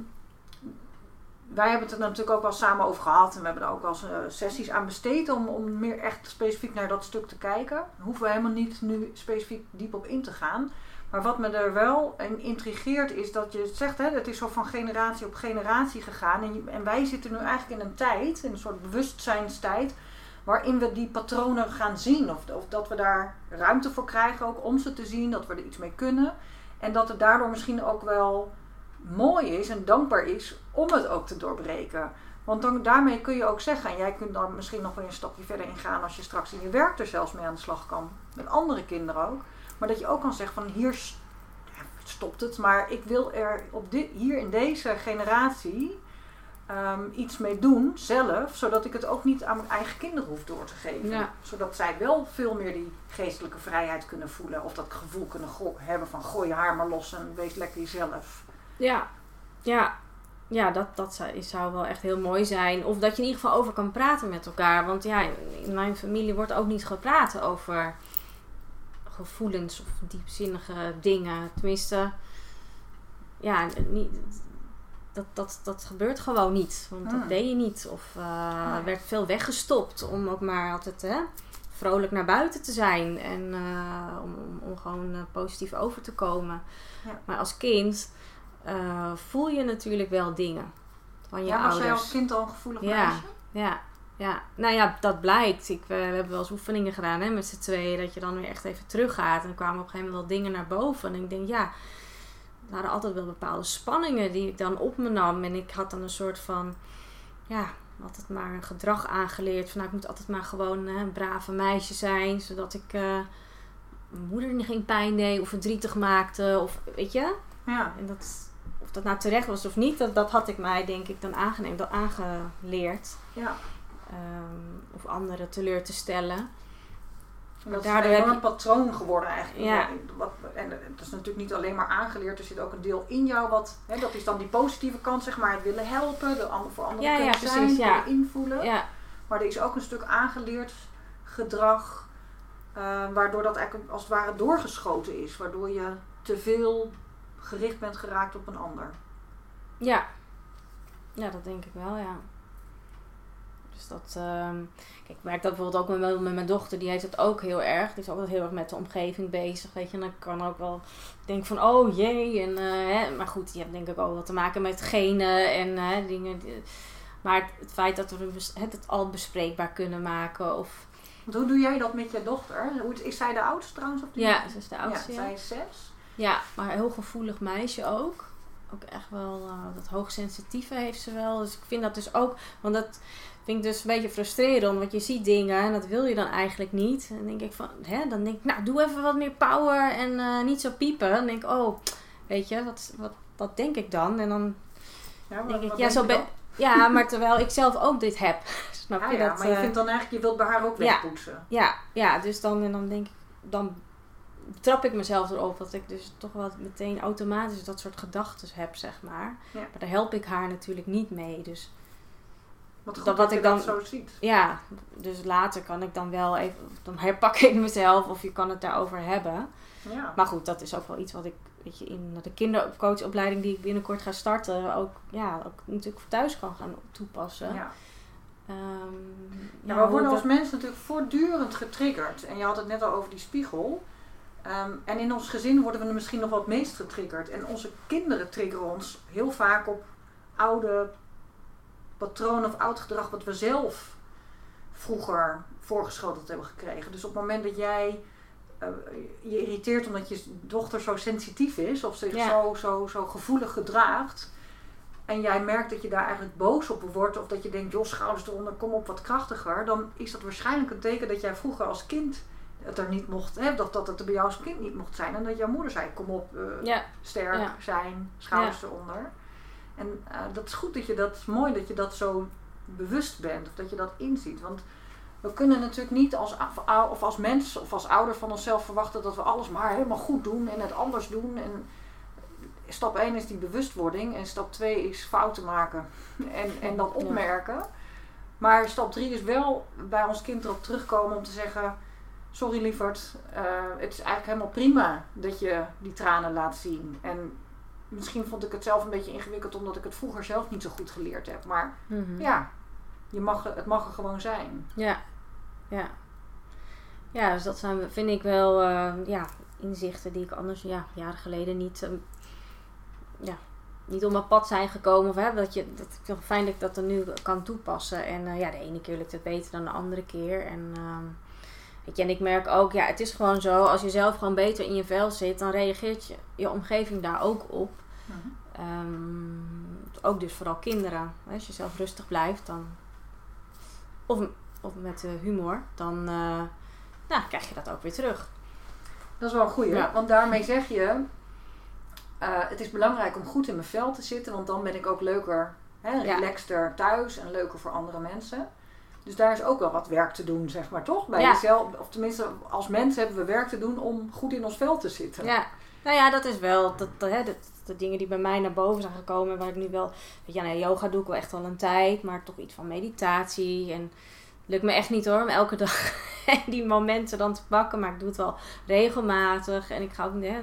wij hebben het er natuurlijk ook wel samen over gehad. En we hebben er ook wel eens, eh, sessies aan besteed om, om meer echt specifiek naar dat stuk te kijken. Daar hoeven we helemaal niet nu specifiek diep op in te gaan. Maar wat me er wel in intrigeert is dat je zegt, hè, het is zo van generatie op generatie gegaan. En, en wij zitten nu eigenlijk in een tijd, in een soort bewustzijnstijd, waarin we die patronen gaan zien. Of, of dat we daar ruimte voor krijgen, ook om ze te zien, dat we er iets mee kunnen. En dat het daardoor misschien ook wel mooi is en dankbaar is om het ook te doorbreken. Want dan, daarmee kun je ook zeggen, en jij kunt dan misschien nog wel een stapje verder ingaan als je straks in je werk er zelfs mee aan de slag kan. Met andere kinderen ook. Maar dat je ook kan zeggen van hier stopt het, maar ik wil er op dit, hier in deze generatie ehm, iets mee doen zelf, zodat ik het ook niet aan mijn eigen kinderen hoef door te geven. Ja. Zodat zij wel veel meer die geestelijke vrijheid kunnen voelen of dat gevoel kunnen hebben van gooi je haar maar los en wees lekker jezelf. ja, ja. Ja, dat, dat zou, zou wel echt heel mooi zijn. Of dat je in ieder geval over kan praten met elkaar. Want ja, in mijn familie wordt ook niet gepraat over gevoelens of diepzinnige dingen. Tenminste, ja, niet, dat, dat, dat gebeurt gewoon niet. Want Hmm. dat deed je niet. Of er werd veel weggestopt om ook maar altijd hè, vrolijk naar buiten te zijn. En eh, om, om, om gewoon eh, positief over te komen. Ja. Maar als kind voel je natuurlijk wel dingen van je ja, was ouders. jij als kind al een gevoelig Ja. meisje? Ja, ja, nou ja, dat blijkt. Ik, we, we hebben wel eens oefeningen gedaan hè, met z'n tweeën. Dat je dan weer echt even teruggaat. En er kwamen op een gegeven moment wel dingen naar boven. En ik denk, ja, er waren altijd wel bepaalde spanningen die ik dan op me nam. En ik had dan een soort van, ja, altijd maar een gedrag aangeleerd. Van nou, ik moet altijd maar gewoon hè, een brave meisje zijn. Zodat ik uh, mijn moeder geen pijn deed of verdrietig maakte. Of weet je? Ja. En dat, of dat nou terecht was of niet, dat, dat had ik mij denk ik dan aangeneemd, dat aangeleerd. Ja. Um, of anderen teleur te stellen. En dat Daardoor is een je... patroon geworden eigenlijk. Ja. Wat, en het is natuurlijk niet alleen maar aangeleerd, er zit ook een deel in jou wat, hè, dat is dan die positieve kant, zeg maar, het willen helpen, de voor anderen ja, kunnen ja, zijn, precies, ja. invoelen. Ja. Maar er is ook een stuk aangeleerd gedrag, uh, waardoor dat eigenlijk als het ware doorgeschoten is, waardoor je te veel gericht bent geraakt op een ander. Ja, ja dat denk ik wel, ja. Dus dat, um, kijk, ik merk dat bijvoorbeeld ook met, met, mijn dochter, die heeft het ook heel erg. Die is ook heel erg met de omgeving bezig, weet je. En dan kan ook wel denken van, oh jee. En, uh, hè, maar goed, die heeft denk ik ook wat te maken met genen en uh, dingen. Die, maar het, feit dat we het, het al bespreekbaar kunnen maken of... Want hoe doe jij dat met je dochter? Is zij de oudste trouwens? Of ja, ze is de oudste. Ja, zij is zes. Ja, maar een heel gevoelig meisje ook. Ook echt wel, uh, dat hoogsensitieve heeft ze wel. Dus ik vind dat dus ook, want dat vind ik dus een beetje frustrerend. Want je ziet dingen en dat wil je dan eigenlijk niet. En dan denk ik van, hè, dan denk ik, nou doe even wat meer power en uh, niet zo piepen. Dan denk ik, oh, weet je, wat, wat, wat denk ik dan? En dan ja, denk ik, ja, zo ben Ja, maar terwijl ik zelf ook dit heb. Snap ja, je ja, dat? maar je uh, vindt dan eigenlijk, je wilt bij haar ook wegpoetsen. Ja, ja, dus dan, en dan denk ik, dan trap ik mezelf erop dat ik dus toch wel meteen automatisch dat soort gedachten heb, zeg maar. Ja. Maar daar help ik haar natuurlijk niet mee. Dus wat, dat, wat ik dan zo ziet. Ja, dus later kan ik dan wel even, dan herpak ik mezelf of je kan het daarover hebben. Ja. Maar goed, dat is ook wel iets wat ik, weet je, in de kindercoachopleiding die ik binnenkort ga starten, ook, ja, ook natuurlijk thuis kan gaan toepassen. Ja. Um, ja, we worden als mensen natuurlijk voortdurend getriggerd. En je had het net al over die spiegel. Um, en in ons gezin worden we misschien nog het meest getriggerd. En onze kinderen triggeren ons heel vaak op oude patronen of oud gedrag wat we zelf vroeger voorgeschoteld hebben gekregen. Dus op het moment dat jij uh, je irriteert omdat je dochter zo sensitief is of zich Ja. zo, zo, zo gevoelig gedraagt. En jij merkt dat je daar eigenlijk boos op wordt of dat je denkt, joh, schouders eronder, kom op wat krachtiger. Dan is dat waarschijnlijk een teken dat jij vroeger als kind het er niet mocht, hè, dat, dat het er bij jou als kind niet mocht zijn. En dat jouw moeder zei, kom op, uh, Ja, sterk Ja. zijn, schouders eronder. En uh, dat is goed dat je dat, is mooi dat je dat zo bewust bent of dat je dat inziet. Want we kunnen natuurlijk niet als, of als mens of als ouder van onszelf verwachten dat we alles maar helemaal goed doen en het anders doen. En stap 1 is die bewustwording en stap 2 is fouten maken en, en dat opmerken. Maar stap 3 is wel bij ons kind erop terugkomen om te zeggen: Sorry lieverd, uh, het is eigenlijk helemaal prima dat je die tranen laat zien. En misschien vond ik het zelf een beetje ingewikkeld omdat ik het vroeger zelf niet zo goed geleerd heb. Maar Mhm. ja, je mag, het mag er gewoon zijn. Ja, ja. Ja, dus dat zijn, vind ik wel uh, ja, inzichten die ik anders ja, jaren geleden niet, um, ja, niet op mijn pad zijn gekomen. Of, hè, dat je, dat, ik vind fijn dat ik dat er nu kan toepassen. En uh, ja, de ene keer lukt het beter dan de andere keer. En, uh, weet je, en ik merk ook, ja, het is gewoon zo, als je zelf gewoon beter in je vel zit, dan reageert je, je omgeving daar ook op. Mhm. Um, ook dus vooral kinderen. Als je zelf rustig blijft, dan. Of, of met humor, dan uh, nou, krijg je dat ook weer terug. Dat is wel een goeie, Ja. want daarmee zeg je: uh, het is belangrijk om goed in mijn vel te zitten, want dan ben ik ook leuker, hè, Ja. relaxter thuis en leuker voor andere mensen. Dus daar is ook wel wat werk te doen, zeg maar toch? Bij Ja. jezelf, of tenminste, als mensen hebben we werk te doen om goed in ons vel te zitten. Ja, nou ja, dat is wel dat, dat, hè, dat, de dingen die bij mij naar boven zijn gekomen. Waar ik nu wel, weet je, nou, yoga doe ik wel echt al een tijd, maar toch iets van meditatie. En het lukt me echt niet hoor, om elke dag die momenten dan te pakken. Maar ik doe het wel regelmatig. En ik ga ook, hè,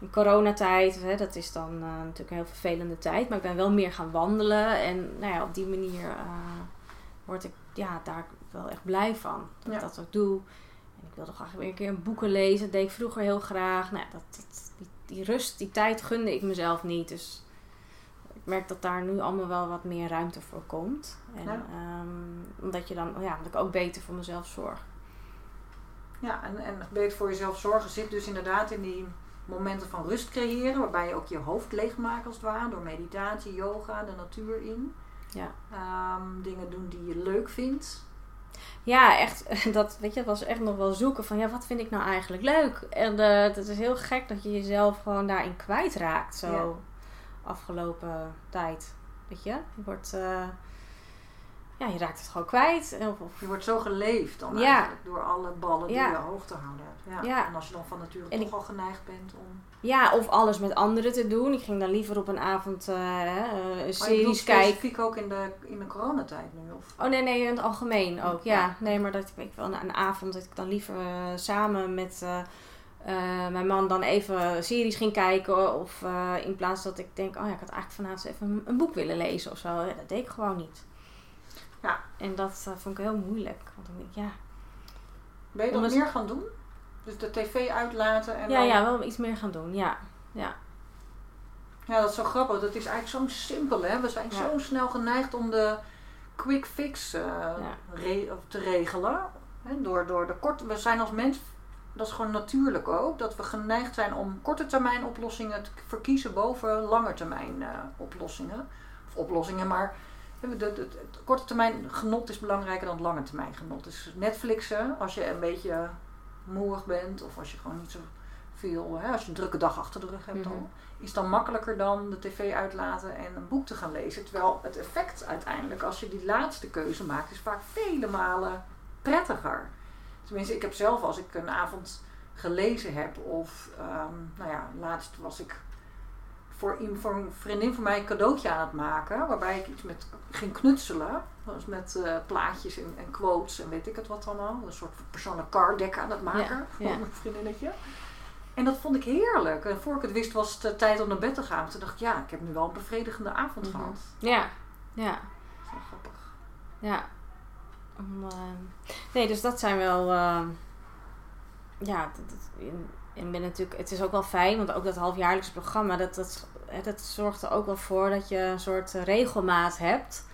in coronatijd, hè, dat is dan uh, natuurlijk een heel vervelende tijd. Maar ik ben wel meer gaan wandelen. En nou ja, op die manier uh, word ik ja, daar wel echt blij van. Dat Ja. ik dat ook doe. En ik wilde graag weer een keer een boeken lezen. Dat deed ik vroeger heel graag. Nou, dat, dat, die, die rust, die tijd gunde ik mezelf niet. Dus ik merk dat daar nu allemaal wel wat meer ruimte voor komt. En, Ja. ehm, omdat je dan, ja, omdat ik ook beter voor mezelf zorg. Ja, en, en beter voor jezelf zorgen zit dus inderdaad in die momenten van rust creëren, waarbij je ook je hoofd leegmaakt als het ware, door meditatie, yoga, de natuur in. Ja. Ehm, dingen doen die je leuk vindt. Ja, echt. Dat, weet je, was echt nog wel zoeken van, ja, wat vind ik nou eigenlijk leuk? En eh, het is heel gek dat je jezelf gewoon daarin kwijtraakt, zo Ja. afgelopen tijd. Weet je, je wordt, eh, ja, je raakt het gewoon kwijt. Of, of- Je wordt zo geleefd dan Ja. eigenlijk door alle ballen die Ja. je hoog te houden hebt. Ja. Ja. En als je dan van nature En toch ik- al geneigd bent om... ja, of alles met anderen te doen. Ik ging dan liever op een avond eh, hè, eh, bedoelt series kijken. specifiek ook in de, in de coronatijd nu? Of? Oh nee, nee, in het algemeen ook. Ja, Ja. nee, maar dat ik wel een, een avond dat ik dan liever eh, samen met eh, eh, mijn man dan even series ging kijken. Of eh, in plaats dat ik denk, oh ja, ik had eigenlijk vanavond even een, een boek willen lezen of zo. Ja, dat deed ik gewoon niet. Ja. En dat eh, vond ik heel moeilijk. Want dan denk ik, ja. Ben je dat Omdat- meer gaan doen? Dus de tv uitlaten en Ja, dan... ja, wel iets meer gaan doen. Ja, ja. Ja, dat is zo grappig. Dat is eigenlijk zo simpel, hè? We zijn Ja. zo snel geneigd om de quick fix eh, re- te regelen. Hè? Door, door de korte... We zijn als mens, dat is gewoon natuurlijk ook, dat we geneigd zijn om korte termijn oplossingen te verkiezen boven lange termijn eh, oplossingen. Of oplossingen, maar de, de, de- het korte termijn genot is belangrijker dan het lange termijn genot. Dus Netflixen, als je een beetje moeig bent of als je gewoon niet zo veel, hè, als je een drukke dag achter de rug hebt Mhm. is dan makkelijker dan de tv uitlaten en een boek te gaan lezen. Terwijl het effect uiteindelijk, als je die laatste keuze maakt, is vaak vele malen prettiger. Tenminste, ik heb zelf als ik een avond gelezen heb, of ehm, nou ja, laatst was ik voor, een- voor een vriendin van mij een cadeautje aan het maken, waarbij ik iets met ging knutselen. Was met eh, plaatjes en, en quotes en weet ik het wat allemaal. Een soort persoonlijk card deck aan het maken Ja, voor ja. mijn vriendinnetje. En dat vond ik heerlijk. En voor ik het wist was het eh, tijd om naar bed te gaan. Toen dacht ik, ja, ik heb nu wel een bevredigende avond Mhm. gehad. Ja, ja. Dat is wel grappig. Ja. Om, eh, nee, dus dat zijn wel. eh, ja, en- ik ben natuurlijk, het is ook wel fijn, want ook dat halfjaarlijks programma, dat, dat, dat zorgt er ook wel voor dat je een soort regelmaat hebt.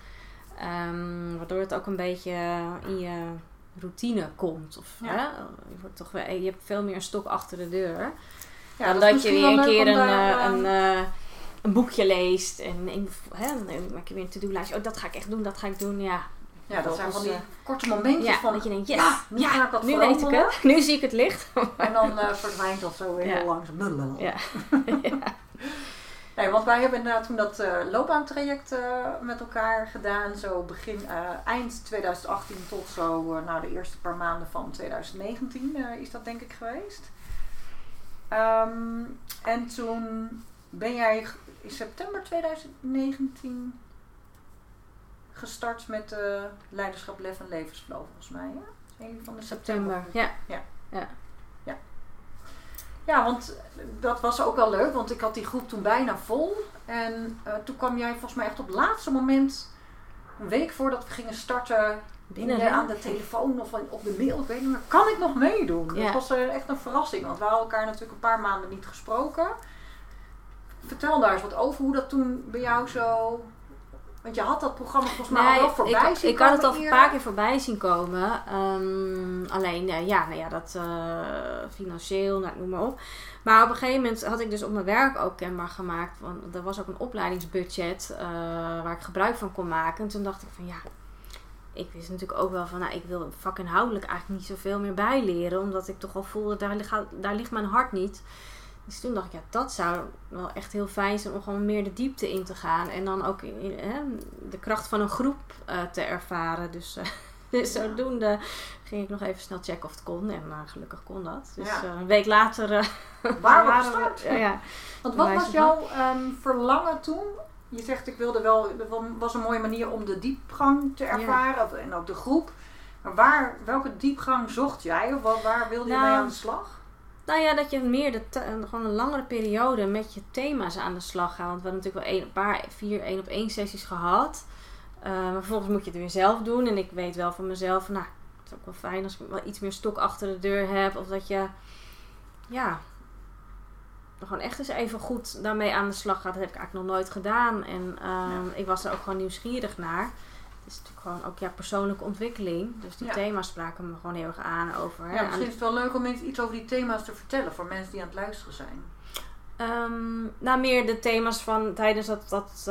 Ehm, waardoor het ook een beetje in je routine komt. Of, Ja. hè, je, wordt toch weer, je hebt veel meer een stok achter de deur. Ja, dan dat, je weer een keer een, daar, eh, eh, een, eh, een boekje leest. En, hè, dan maak je weer een to-do-lijstje. Oh, dat ga ik echt doen, dat ga ik doen. Ja, ja, dat zijn van die korte momentjes ja van, dat je denkt, yes, ja, nu ga ik dat nu weet ik het. Nu zie ik het licht. En dan verdwijnt dat zo weer Ja. heel langzaam. Ja. ja. Nee, want wij hebben inderdaad toen dat eh loopbaantraject eh, met elkaar gedaan. Zo begin, eh, eind 2018 tot zo, nou de eerste paar maanden van 2019 eh, is dat denk ik geweest. Ehm, en toen ben jij in september 2019 gestart met eh, Leiderschap, Lef en Levensflow volgens mij. Ja? Jullie van de september? September. Ja. Ja, want dat was ook wel leuk, want ik had die groep toen bijna vol. En eh, toen kwam jij volgens mij echt op het laatste moment, een week voordat we gingen starten, Binnen in de- aan de telefoon of op de mail, ik weet niet meer, kan ik nog meedoen? Ja. Dat was eh, echt een verrassing, want we hadden elkaar natuurlijk een paar maanden niet gesproken. Vertel daar eens wat over hoe dat toen bij jou zo... Want je had dat programma volgens mij al wel voorbij ik, zien ik had het al een paar keer voorbij zien komen. Ehm, alleen, eh, ja, nou ja, dat eh, financieel, nou, noem maar op. Maar op een gegeven moment had ik dus op mijn werk ook kenbaar gemaakt. Want er was ook een opleidingsbudget eh, waar ik gebruik van kon maken. En toen dacht ik van ja, ik wist natuurlijk ook wel van, nou, ik wil vakinhoudelijk eigenlijk niet zoveel meer bijleren. Omdat ik toch al voelde, daar, ligt- daar ligt mijn hart niet. Dus toen dacht ik, ja, dat zou wel echt heel fijn zijn om gewoon meer de diepte in te gaan. En dan ook hè, de kracht van een groep eh, te ervaren. Dus, eh, dus zodoende ging ik nog even snel checken of het kon. En eh, gelukkig kon dat. Dus Ja. een week later waren we- gestart. Ja, ja. Want wat was jouw ehm, verlangen toen? Je zegt ik wilde wel, was een mooie manier om de diepgang te Ja. ervaren en ook de groep. Maar waar, welke diepgang zocht jij of waar, waar wilde je Nou, mee aan de slag? Nou ja, dat je meer de gewoon een langere periode met je thema's aan de slag gaat. Want we hebben natuurlijk wel een, paar, vier één op één sessies gehad. Eh, maar vervolgens moet je het weer zelf doen. En ik weet wel van mezelf, nou, het is ook wel fijn als ik wel iets meer stok achter de deur heb. Of dat je, ja, gewoon echt eens even goed daarmee aan de slag gaat. Dat heb ik eigenlijk nog nooit gedaan. En ehm, ik was er ook gewoon nieuwsgierig naar. Het is natuurlijk gewoon ook ja, persoonlijke ontwikkeling. Dus die Ja. thema's spraken me gewoon heel erg aan over. hè, Ja, misschien is het wel leuk om iets over die thema's te vertellen voor mensen die aan het luisteren zijn. Ehm, nou, meer de thema's van tijdens dat, dat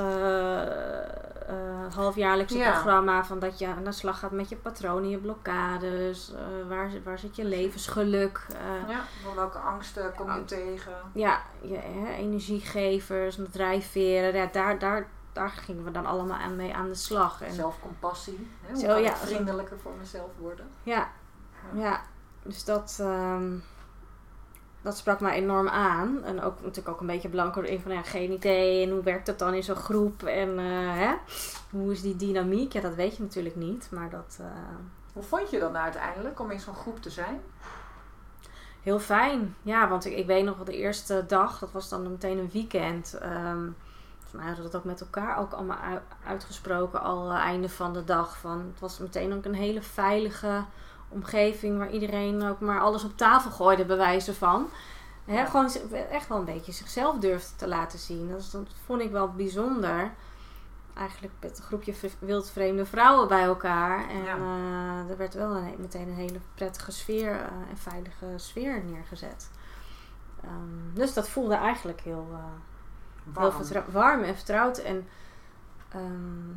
eh, halfjaarlijkse Ja. programma. Van dat je aan de slag gaat met je patronen, je blokkades. eh, waar, zit- waar zit je levensgeluk? Ja, van welke angsten kom je tegen? ja, je, hè, energiegevers, en drijfveren. Ja, daar, daar, daar gingen we dan allemaal aan mee aan de slag. En, Zelfcompassie. Hè? Hoe Zo, kan ik ja, vriendelijker voor mezelf worden? ja, ja, dus dat, ehm, dat sprak mij enorm aan. En ook natuurlijk ook een beetje blanco in van ja, geen idee. En hoe werkt dat dan in zo'n groep? En eh, hè? hoe is die dynamiek? Ja, dat weet je natuurlijk niet. Maar dat uh, Hoe vond je dat nou uiteindelijk om in zo'n groep te zijn? heel fijn. Ja, want ik, ik weet nog wel de eerste dag, dat was dan meteen een weekend. ehm mij hadden dat ook met elkaar ook allemaal uitgesproken al uh, einde van de dag. Van, het was meteen ook een hele veilige omgeving waar iedereen ook maar alles op tafel gooide, bij wijze van. Hè, Ja. Gewoon echt wel een beetje zichzelf durfde te laten zien. Dat, vond ik wel bijzonder. Eigenlijk met een groepje wildvreemde vrouwen bij elkaar. En Ja. eh, er werd wel een, meteen een hele prettige sfeer eh, en veilige sfeer neergezet. Ehm, dus dat voelde eigenlijk heel, eh, heel Warm. en vertrouwd. En ehm,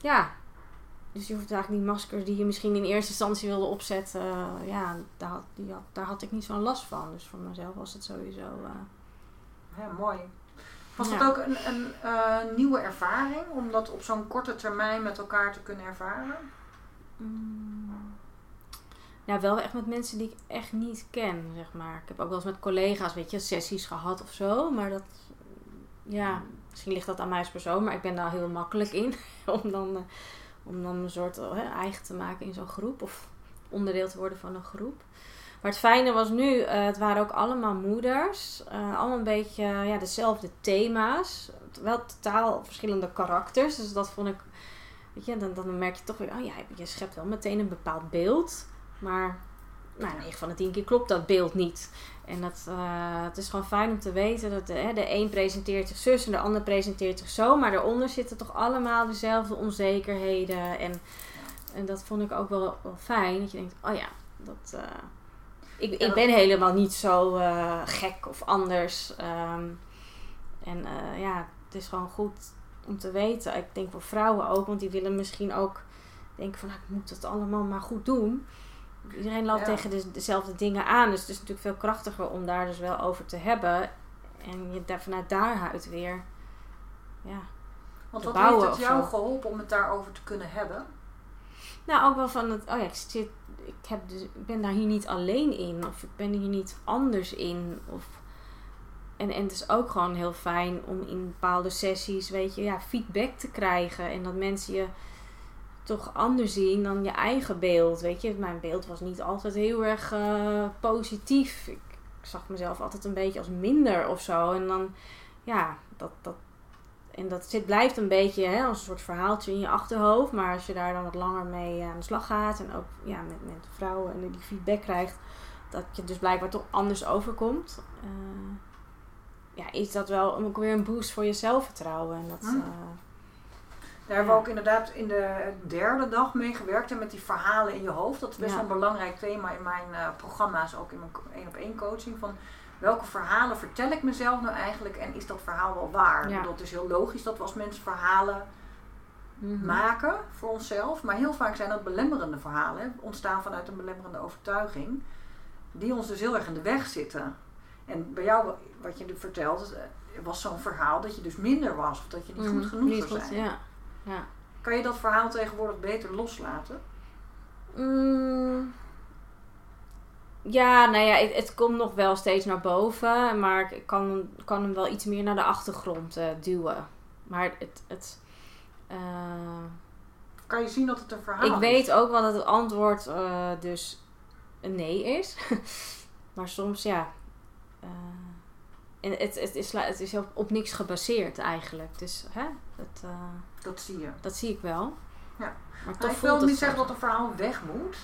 ja, dus je hoeft eigenlijk die maskers die je misschien in eerste instantie wilde opzetten. eh, ja, daar had, die had, daar had ik niet zo'n last van. Dus voor mezelf was het sowieso. eh, Ja, mooi. Was Ja. dat ook een, een eh, nieuwe ervaring om dat op zo'n korte termijn met elkaar te kunnen ervaren? Mm. Ja, wel echt met mensen die ik echt niet ken, zeg maar. Ik heb ook wel eens met collega's, weet je, sessies gehad of zo. Maar dat, ja, misschien ligt dat aan mij als persoon. Maar ik ben daar heel makkelijk in. om dan, eh, om dan een soort eh, eigen te maken in zo'n groep. Of onderdeel te worden van een groep. Maar het fijne was nu, eh, het waren ook allemaal moeders. eh, allemaal een beetje ja, dezelfde thema's. Wel totaal verschillende karakters. Dus dat vond ik Weet je, dan, dan merk je toch weer, oh ja, je schept wel meteen een bepaald beeld. Maar nou, 9 van de 10 keer klopt dat beeld niet. En dat, eh, het is gewoon fijn om te weten dat de, hè, de een presenteert zich zus en de ander presenteert zich zo. Maar daaronder zitten toch allemaal dezelfde onzekerheden. En, en dat vond ik ook wel, wel fijn. Dat je denkt, oh ja, dat, eh, ik, Ja, ik dat- ben helemaal niet zo eh, gek of anders. Ehm, en ja, het is gewoon goed om te weten. Ik denk voor vrouwen ook, want die willen misschien ook denken van, nou, ik moet het allemaal maar goed doen. Iedereen loopt Ja. tegen de, dezelfde dingen aan, dus het is natuurlijk veel krachtiger om daar dus wel over te hebben. En je daar, vanuit daaruit weer, ja. Want wat heeft het jou geholpen om het daarover te kunnen hebben? Nou, ook wel van het, oh ja, ik, zit, ik, heb dus, ik ben daar hier niet alleen in, of ik ben hier niet anders in. Of, en, en het is ook gewoon heel fijn om in bepaalde sessies, weet je, ja, feedback te krijgen. En dat mensen je toch anders zien dan je eigen beeld. Weet je, mijn beeld was niet altijd heel erg eh, positief. Ik, ik zag mezelf altijd een beetje als minder of zo. En dan, ja, dat, dat, en dat zit, blijft een beetje hè, als een soort verhaaltje in je achterhoofd. Maar als je daar dan wat langer mee aan de slag gaat en ook ja, met, met vrouwen en die feedback krijgt, dat je dus blijkbaar toch anders overkomt. eh, ja, is dat wel ook weer een boost voor je zelfvertrouwen. En dat, Hm. Daar hebben we ook inderdaad in de derde dag mee gewerkt. En met die verhalen in je hoofd. Dat is best wel een belangrijk thema in mijn eh, programma's. Ook in mijn één op één coaching. Van welke verhalen vertel ik mezelf nou eigenlijk? En is dat verhaal wel waar? Ja. Het is heel logisch dat we als mensen verhalen mhm. maken voor onszelf. Maar heel vaak zijn dat belemmerende verhalen. hè, Ontstaan vanuit een belemmerende overtuiging. Die ons dus heel erg in de weg zitten. En bij jou, wat je nu vertelt, eh, was zo'n verhaal dat je dus minder was. Of dat je niet goed Mhm, genoeg niet zou goed. Ja. Ja. Kan je dat verhaal tegenwoordig beter loslaten? Mm. Ja, nou ja, het, het komt nog wel steeds naar boven. Maar ik kan, kan hem wel iets meer naar de achtergrond eh, duwen. Maar het... het eh, Kan je zien dat het een verhaal ik is? weet ook wel dat het antwoord eh, dus een nee is. maar soms ja. en het, het, is, het is op, op niks gebaseerd eigenlijk. Dus hè, dat, eh, Dat zie je. dat zie ik wel. Ja. Maar toch ik wil niet zeggen dat een verhaal weg moet.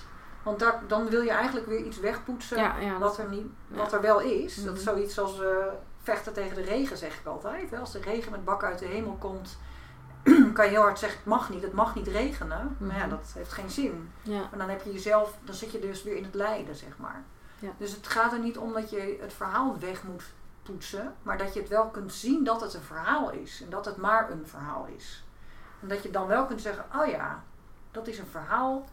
Want daar, dan wil je eigenlijk weer iets wegpoetsen Ja, ja, wat, er niet, wat er wel is. Dat Mhm. is zoiets als eh, vechten tegen de regen, zeg ik altijd. Hè. Als de regen met bakken uit de hemel komt, kan je heel hard zeggen: het mag niet, het mag niet regenen. Maar ja, Mhm. dat heeft geen zin. Ja. Maar dan heb je jezelf, dan zit je dus weer in het lijden, zeg maar. Ja. Dus het gaat er niet om dat je het verhaal weg moet maar dat je het wel kunt zien dat het een verhaal is en dat het maar een verhaal is. En dat je dan wel kunt zeggen: oh ja, dat is een verhaal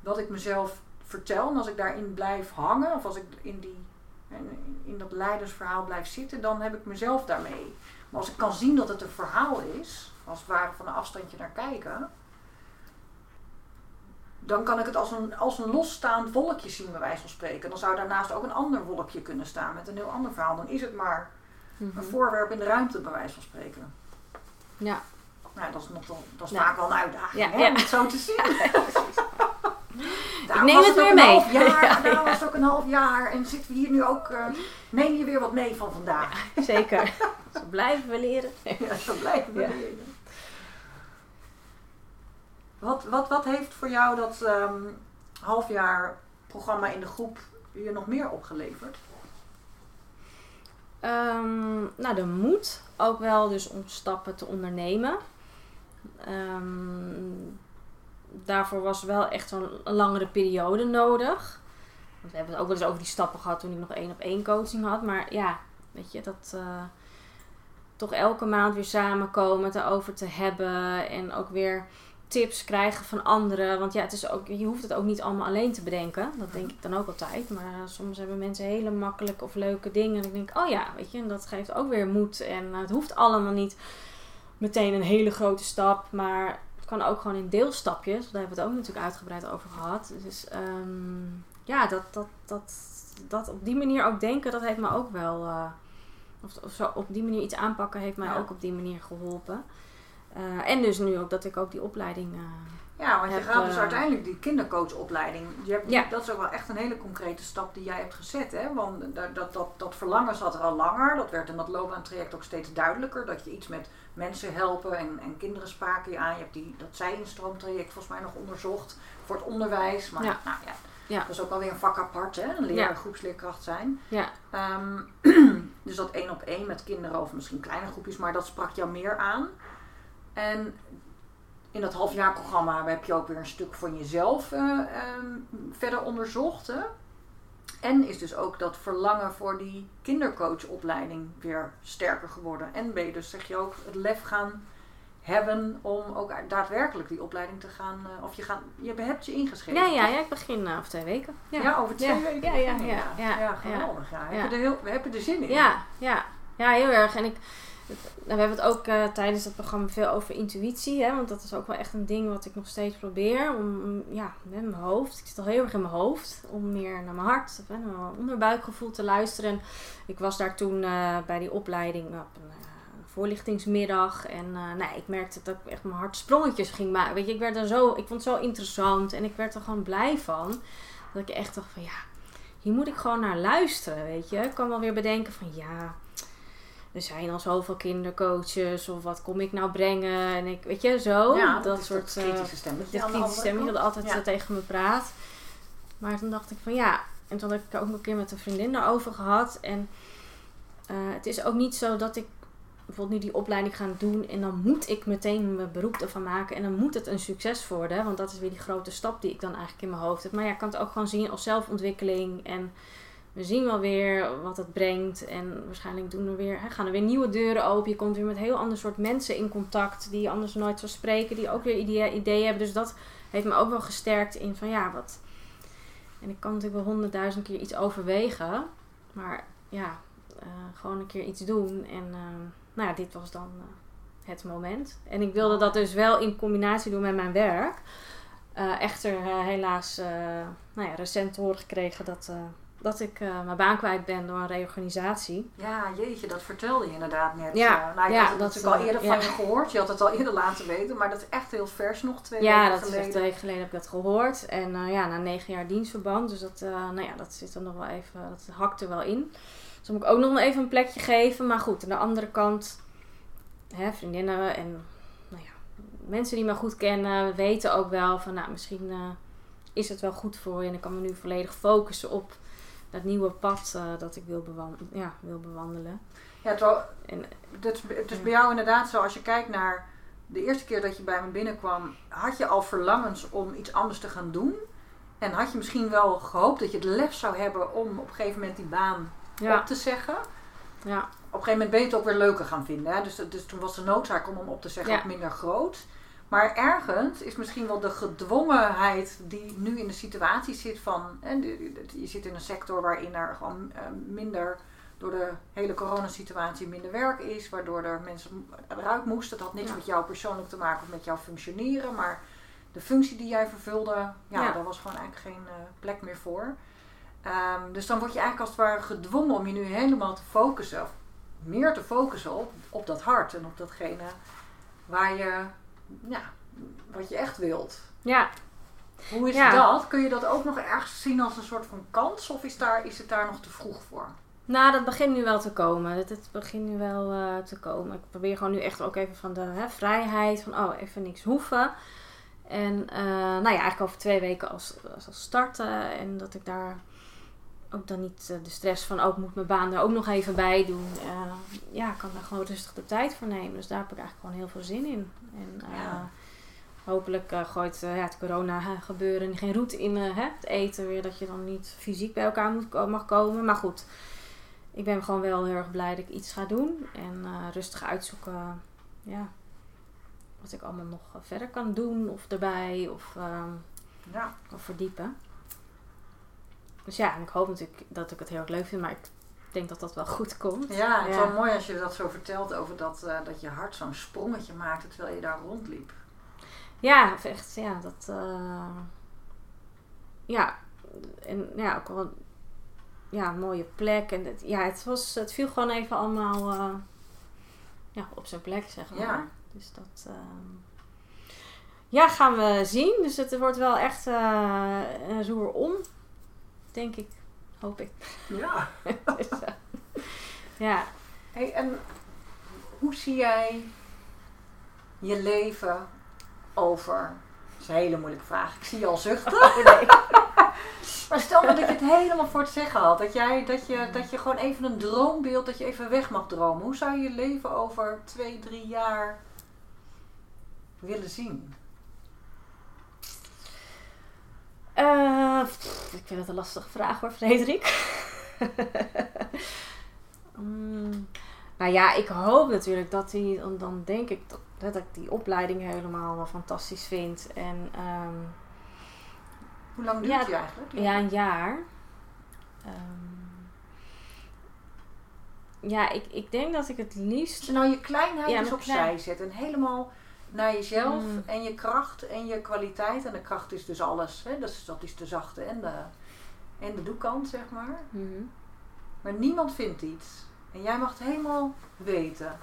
wat ik mezelf vertel. En als ik daarin blijf hangen, of als ik in, die, in, in dat leidersverhaal blijf zitten, dan heb ik mezelf daarmee. Maar als ik kan zien dat het een verhaal is, als het ware van een afstandje naar kijken, dan kan ik het als een, als een losstaand wolkje zien, bij wijze van spreken. Dan zou daarnaast ook een ander wolkje kunnen staan met een heel ander verhaal. Dan is het maar Mhm. een voorwerp in de ruimte, bij wijze van spreken. Ja. Nou, dat is, nog dat is Ja. vaak wel een uitdaging, Ja, hè, ja. om het zo te zien. Daarom neem het weer mee. Ja, daarom ja. was het ook een half jaar. En zitten we hier nu ook... eh, neem je weer wat mee van vandaag. Zeker. Zo blijven we leren. Ja, zo blijven we leren. Wat, wat, wat heeft voor jou dat ehm halfjaar programma in de groep je nog meer opgeleverd? Ehm, nou, de moed ook wel dus om stappen te ondernemen. Ehm, daarvoor was wel echt zo'n langere periode nodig. Want we hebben het ook wel eens over die stappen gehad toen ik nog één op één coaching had. Maar ja, weet je, dat eh, toch elke maand weer samenkomen, het erover te hebben. En ook weer tips krijgen van anderen. Want ja, het is ook, je hoeft het ook niet allemaal alleen te bedenken. Dat denk ik dan ook altijd. Maar eh, soms hebben mensen hele makkelijke of leuke dingen. En ik denk, oh ja, weet je, en dat geeft ook weer moed. En eh, het hoeft allemaal niet meteen een hele grote stap. Maar het kan ook gewoon in deelstapjes. Daar hebben we het ook natuurlijk uitgebreid over gehad. Dus ehm, ja, dat, dat, dat, dat op die manier ook denken, dat heeft me ook wel... eh, of, of zo op die manier iets aanpakken heeft mij Ja. ook op die manier geholpen. Eh, en dus nu ook dat ik ook die opleiding... eh, Ja, want je Heb, gaat dus eh, uiteindelijk die kindercoachopleiding. Je hebt, Ja. Dat is ook wel echt een hele concrete stap die jij hebt gezet. Hè? Want dat, dat, dat, dat verlangen zat er al langer. Dat werd in dat loopbaantraject ook steeds duidelijker. Dat je iets met mensen helpen en, en kinderen spraken je aan. Je hebt die, dat zij-instroomtraject volgens mij nog onderzocht voor het onderwijs. Maar Ja. nou ja, Ja. dat is ook alweer een vak apart. Hè? Een leer, Ja. groepsleerkracht zijn. ja, Ehm, dus dat één op één met kinderen of misschien kleine groepjes, maar dat sprak jou meer aan. En in dat halfjaarprogramma heb je ook weer een stuk van jezelf eh, ehm, verder onderzocht. Hè? En is dus ook dat verlangen voor die kindercoachopleiding weer sterker geworden. En ben je dus, zeg je ook, het lef gaan hebben om ook daadwerkelijk die opleiding te gaan. eh, of je, gaat, je hebt je ingeschreven. ja, ja, ja, ik begin eh, over twee weken. Ja, Ja, over twee Ja, weken. ja, ja, ja, ja, geweldig. Ja. Ja. Heb, je er heel, heb je er zin in? ja, ja, ja, heel erg. En ik, nou, we hebben het ook eh, tijdens het programma veel over intuïtie. Hè, want dat is ook wel echt een ding wat ik nog steeds probeer. Om, ja, met mijn hoofd. Ik zit al heel erg in mijn hoofd. Om meer naar mijn hart, hè, naar mijn onderbuikgevoel te luisteren. En ik was daar toen eh, bij die opleiding op een eh, voorlichtingsmiddag. En eh, nou, ik merkte dat ik echt mijn hart sprongetjes ging maken. Weet je, ik werd er zo, ik vond het zo interessant. En ik werd er gewoon blij van. Dat ik echt dacht van ja, hier moet ik gewoon naar luisteren, weet je. Ik kan wel weer bedenken van ja, er zijn al zoveel kindercoaches. Of wat kom ik nou brengen? En ik, weet je, zo. Ja, dat, soort... dat eh, kritische stemmetje. de kritische stemmetje dat altijd Ja. zo tegen me praat. Maar toen dacht ik van ja. En toen had ik ook een keer met een vriendin daarover gehad. En eh, het is ook niet zo dat ik bijvoorbeeld nu die opleiding ga doen. En dan moet ik meteen mijn beroep ervan maken. En dan moet het een succes worden. Want dat is weer die grote stap die ik dan eigenlijk in mijn hoofd heb. Maar ja, ik kan het ook gewoon zien als zelfontwikkeling. En we zien wel weer wat het brengt. En waarschijnlijk doen er weer, hè, gaan er weer nieuwe deuren open. Je komt weer met heel ander soort mensen in contact. Die je anders nooit zou spreken. Die ook weer ideeën, ideeën hebben. Dus dat heeft me ook wel gesterkt in van ja, wat. En ik kan natuurlijk wel honderdduizend keer iets overwegen. Maar ja, eh, gewoon een keer iets doen. En eh, nou ja, dit was dan eh, het moment. En ik wilde dat dus wel in combinatie doen met mijn werk. Echter helaas nou ja, recent horen gekregen dat, dat ik eh, mijn baan kwijt ben door een reorganisatie. Ja, jeetje, dat vertelde je inderdaad net. Ja, nou, ik ja, had het dat, natuurlijk al eh, eerder ja. van je gehoord. Je had het al eerder laten weten, maar dat is echt heel vers nog, twee ja, weken dat is geleden. echt twee weken geleden heb ik dat gehoord. En ja, na negen jaar dienstverband. Dus dat, nou ja, dat zit er nog wel even, dat hakt er wel in. Dus dan moet ik ook nog even een plekje geven. Maar goed, aan de andere kant, hè, vriendinnen en nou ja, mensen die me goed kennen, weten ook wel van, nou, misschien is het wel goed voor je. En ik kan me nu volledig focussen op dat nieuwe pad eh, dat ik wil, bewan ja, wil bewandelen. Ja, terwijl, En, het, is, het is bij jou inderdaad zo, als je kijkt naar de eerste keer dat je bij me binnenkwam, had je al verlangens om iets anders te gaan doen? En had je misschien wel gehoopt dat je het lef zou hebben om op een gegeven moment die baan ja, op te zeggen? ja, Op een gegeven moment ben je het ook weer leuker gaan vinden. Hè? Dus, dus toen was de noodzaak om hem op te zeggen ook minder groot. Maar ergens is misschien wel de gedwongenheid die nu in de situatie zit van... De- je zit in een sector waarin er gewoon eh, minder... door de hele coronasituatie minder werk is. Waardoor er mensen eruit moesten. Dat had niks Ja. met jou persoonlijk te maken of met jouw functioneren. Maar de functie die jij vervulde, ja, Ja. daar was gewoon eigenlijk geen eh, plek meer voor. Ehm, dus dan word je eigenlijk als het ware gedwongen om je nu helemaal te focussen, of meer te focussen op, op dat hart en op datgene waar je, ja, wat je echt wilt. ja. Hoe is Ja. dat? Kun je dat ook nog ergens zien als een soort van kans of is, daar, is het daar nog te vroeg voor? Nou, dat begint nu wel te komen. Het, het begint nu wel eh, te komen. Ik probeer gewoon nu echt ook even van de hè, vrijheid. Van oh, even niks hoeven. En eh, nou ja, eigenlijk over twee weken als, als, als starten. En dat ik daar ook dan niet eh, de stress van... Oh, ik moet mijn baan er ook nog even bij doen. Eh, ja, ik kan daar gewoon rustig de tijd voor nemen. Dus daar heb ik eigenlijk gewoon heel veel zin in. En eh, Ja. hopelijk gooit ja, het corona gebeuren geen roet in hè, het eten weer. Dat je dan niet fysiek bij elkaar moet, mag komen. Maar goed, ik ben gewoon wel heel erg blij dat ik iets ga doen. En rustig uitzoeken ja, wat ik allemaal nog verder kan doen. Of erbij. Of ehm, Ja, kan verdiepen. Dus ja, en ik hoop natuurlijk dat ik het heel erg leuk vind. Maar ik denk dat dat wel goed komt. ja het is wel mooi als je dat zo vertelt over dat, eh, dat je hart zo'n sprongetje maakte terwijl je daar rondliep. Ja, echt, ja, dat. eh, ja, en ja, ook wel. Ja, een mooie plek. En het, ja, het, was, het viel gewoon even allemaal eh, ja, op zijn plek, zeg maar. Ja. Dus dat. ja, gaan we zien. Dus het wordt wel echt een roer om. Denk ik. Hoop ik. Ja. Dus, eh, ja. Hey, en hoe zie jij je leven over? Dat is een hele moeilijke vraag. Ik zie je al zuchten. maar stel maar dat je het helemaal voor het zeggen had. Dat, jij, dat, je, dat je gewoon even een droombeeld, dat je even weg mag dromen. Hoe zou je je leven over twee, drie jaar willen zien? Eh, pff, ik vind het een lastige vraag hoor, Frederik. Mm, nou ja, ik hoop natuurlijk dat hij, dan, dan denk ik dat, dat ik die opleiding helemaal wel fantastisch vind. En ehm, Hoe lang duurt Ja, die eigenlijk? ja, een jaar. Ehm, ja, ik, ik denk dat ik het liefst. nou je kleinheid Ja, opzij klein- zet en helemaal naar jezelf Mm. en je kracht en je kwaliteit. En de kracht is dus alles. Hè? Dat, is, dat is de zachte en de, en de doekant, zeg maar. Mhm. Maar niemand vindt iets. En jij mag het helemaal weten.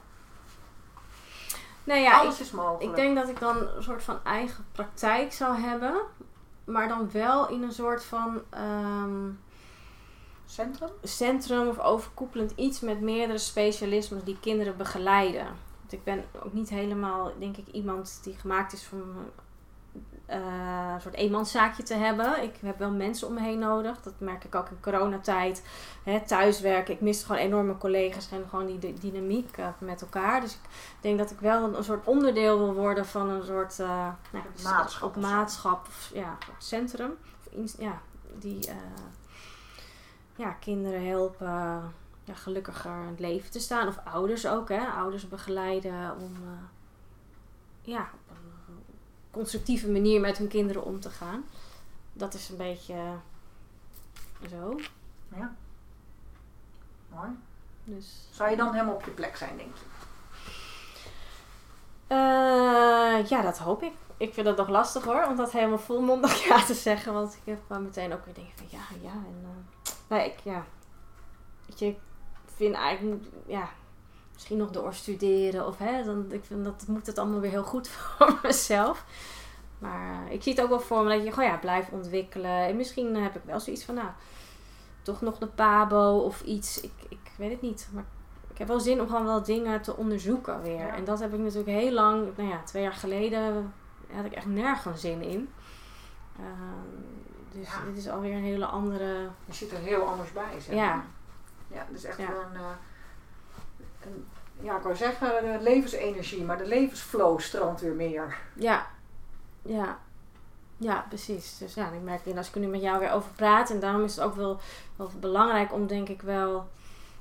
Nou ja, ik, Alles is mogelijk. Ik denk dat ik dan een soort van eigen praktijk zou hebben. Maar dan wel in een soort van ehm, Centrum? centrum of overkoepelend iets met meerdere specialismes die kinderen begeleiden. Want ik ben ook niet helemaal, denk ik, iemand die gemaakt is om eh, een soort eenmanszaakje te hebben. Ik heb wel mensen om me heen nodig. Dat merk ik ook in coronatijd. Hè, thuiswerken. Ik mis gewoon enorme collega's en gewoon die dy- dynamiek eh, met elkaar. Dus ik denk dat ik wel een, een soort onderdeel wil worden van een soort eh, nou, ja, Maatschap of maatschap ja, centrum. Of ja, die eh, ja, kinderen helpen ja, gelukkiger in het leven te staan. Of ouders ook, hè. Ouders begeleiden om eh, ja, op een constructieve manier met hun kinderen om te gaan. Dat is een beetje zo. Ja. Mooi. Dus, Zou je dan helemaal op je plek zijn, denk je? Eh, ja, dat hoop ik. Ik vind het nog lastig hoor, om dat helemaal volmondig ja te zeggen. Want ik heb wel meteen ook weer dingen van ja, ja. En, nee, ik, ja. Weet je, vind eigenlijk, ja, misschien nog doorstuderen of hè, dan, ik vind dat moet het allemaal weer heel goed voor mezelf. Maar eh, ik zie het ook wel voor me dat je gewoon ja, blijft ontwikkelen. En misschien heb ik wel zoiets van, nou, toch nog de pabo of iets. Ik, ik weet het niet. Maar ik heb wel zin om gewoon wel dingen te onderzoeken weer. Ja. En dat heb ik natuurlijk heel lang, nou ja, twee jaar geleden had ik echt nergens zin in. Ehm, Dus Ja. dit is alweer een hele andere... Je zit er heel anders bij, zeg maar. Ja, dus echt Ja. wel een, eh, een... Ja, ik wou zeggen de levensenergie, maar de levensflow stroomt weer meer. Ja, ja. Ja, precies. Dus ja, ik merk, en als ik er nu met jou weer over praat, en daarom is het ook wel, wel belangrijk om denk ik wel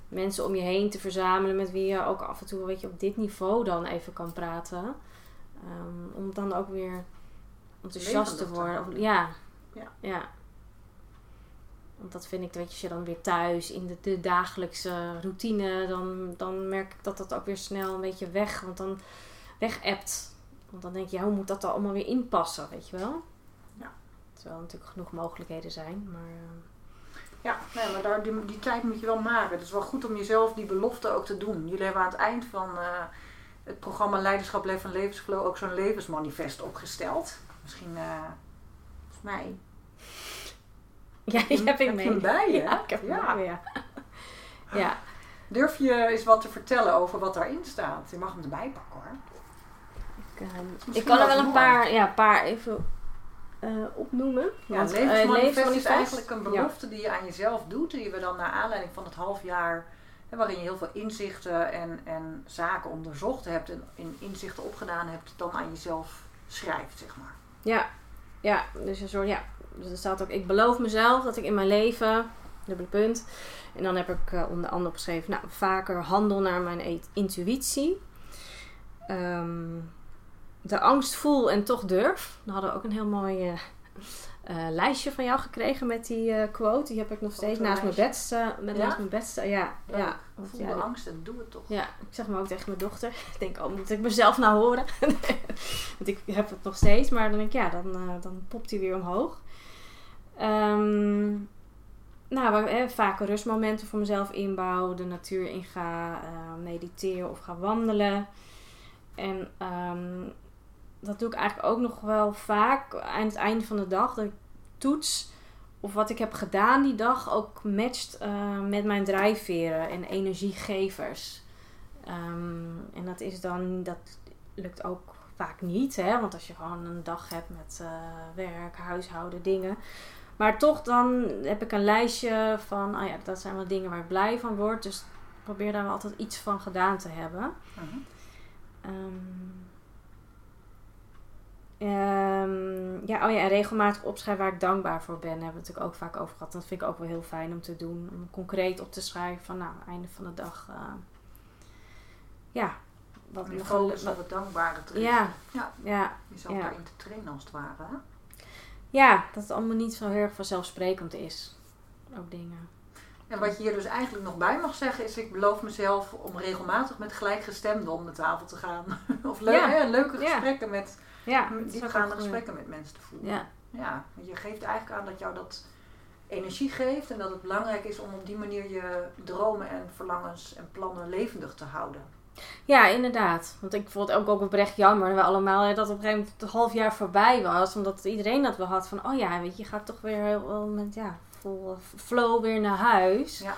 mensen om je heen te verzamelen met wie je ook af en toe weet je, op dit niveau dan even kan praten. Ehm, om dan ook weer enthousiast te Levendig te worden. Of- ja. Ja. ja. Want dat vind ik, weet je, als je dan weer thuis in de, de dagelijkse routine, dan, dan merk ik dat dat ook weer snel een beetje weg, want dan weg appt. Want dan denk je, ja, hoe moet dat dan allemaal weer inpassen, weet je wel? Ja. Terwijl er natuurlijk genoeg mogelijkheden zijn, maar... eh, Ja, nee, maar daar, die, die tijd moet je wel maken. Het is wel goed om jezelf die belofte ook te doen. Jullie hebben aan het eind van eh, het programma Leiderschap Leven en Levensflow ook zo'n levensmanifest opgesteld. Misschien, eh volgens mij. Ja, die heb ik mee. bij je? Ja, ik heb hem Ja. mee, ja. ja. Durf je eens wat te vertellen over wat daarin staat? Je mag hem erbij pakken hoor. Ik, ehm, ik kan er wel een paar, ja, paar even eh, opnoemen. Ja, Want, eh, levensmanifest is eigenlijk een ja. belofte die je aan jezelf doet. Die we dan naar aanleiding van het half jaar, hè, waarin je heel veel inzichten en, en zaken onderzocht hebt en in inzichten opgedaan hebt, dan aan jezelf schrijft, zeg maar. Ja, ja, dus een soort, ja. Dus er staat ook, ik beloof mezelf dat ik in mijn leven, dubbele punt. En dan heb ik eh, onder andere opgeschreven, nou, vaker handel naar mijn e- intuïtie. Ehm, de angst voel en toch durf. Dan hadden we ook een heel mooi eh, eh, lijstje van jou gekregen met die quote. Die heb ik nog steeds naast mijn bed, met Ja? naast mijn bed staan. Ja, ja. Voel ja, de angst en doe het toch. ja, ik zeg hem ook tegen mijn dochter. Ik denk, oh, moet ik mezelf nou horen? Want ik heb het nog steeds. Maar dan denk ik, ja, dan, dan popt hij weer omhoog. Ehm, nou, waar- vaker rustmomenten voor mezelf inbouwen. De natuur inga. eh mediteren of ga wandelen. En ehm, dat doe ik eigenlijk ook nog wel vaak aan het einde van de dag. Dat ik toets of wat ik heb gedaan die dag ook matcht eh, met mijn drijfveren en energiegevers. Ehm, en dat is dan, dat lukt ook vaak niet, hè? want als je gewoon een dag hebt met eh, werk, huishouden, dingen. Maar toch dan heb ik een lijstje van, oh ja, dat zijn wel dingen waar ik blij van word. Dus ik probeer daar wel altijd iets van gedaan te hebben. Mhm. Ehm, ehm, ja, oh ja, en regelmatig opschrijven waar ik dankbaar voor ben. Daar hebben we het natuurlijk ook vaak over gehad. Dat vind ik ook wel heel fijn om te doen. Om concreet op te schrijven van, nou, einde van de dag. eh, ja, wat Je focus op het dankbare terug. Ja, Ja. ja, Jezelf Ja. daarin te trainen als het ware. hè? Ja, dat het allemaal niet zo heel erg vanzelfsprekend is. Ook dingen. En wat je hier dus eigenlijk nog bij mag zeggen is, ik beloof mezelf om regelmatig met gelijkgestemden om de tafel te gaan. of leuk, Ja. hè, leuke Ja. gesprekken met, Ja, is ook diepgaande gesprekken met mensen te voeren. Ja, Ja, want je geeft eigenlijk aan dat jou dat energie geeft en dat het belangrijk is om op die manier je dromen en verlangens en plannen levendig te houden. Ja, inderdaad. Want ik vond het ook, ook oprecht jammer we allemaal hè, dat op een gegeven moment het half jaar voorbij was. Omdat iedereen dat wel had van, oh ja, weet je, je gaat toch weer heel- met ja, vol eh, flow weer naar huis. Ja.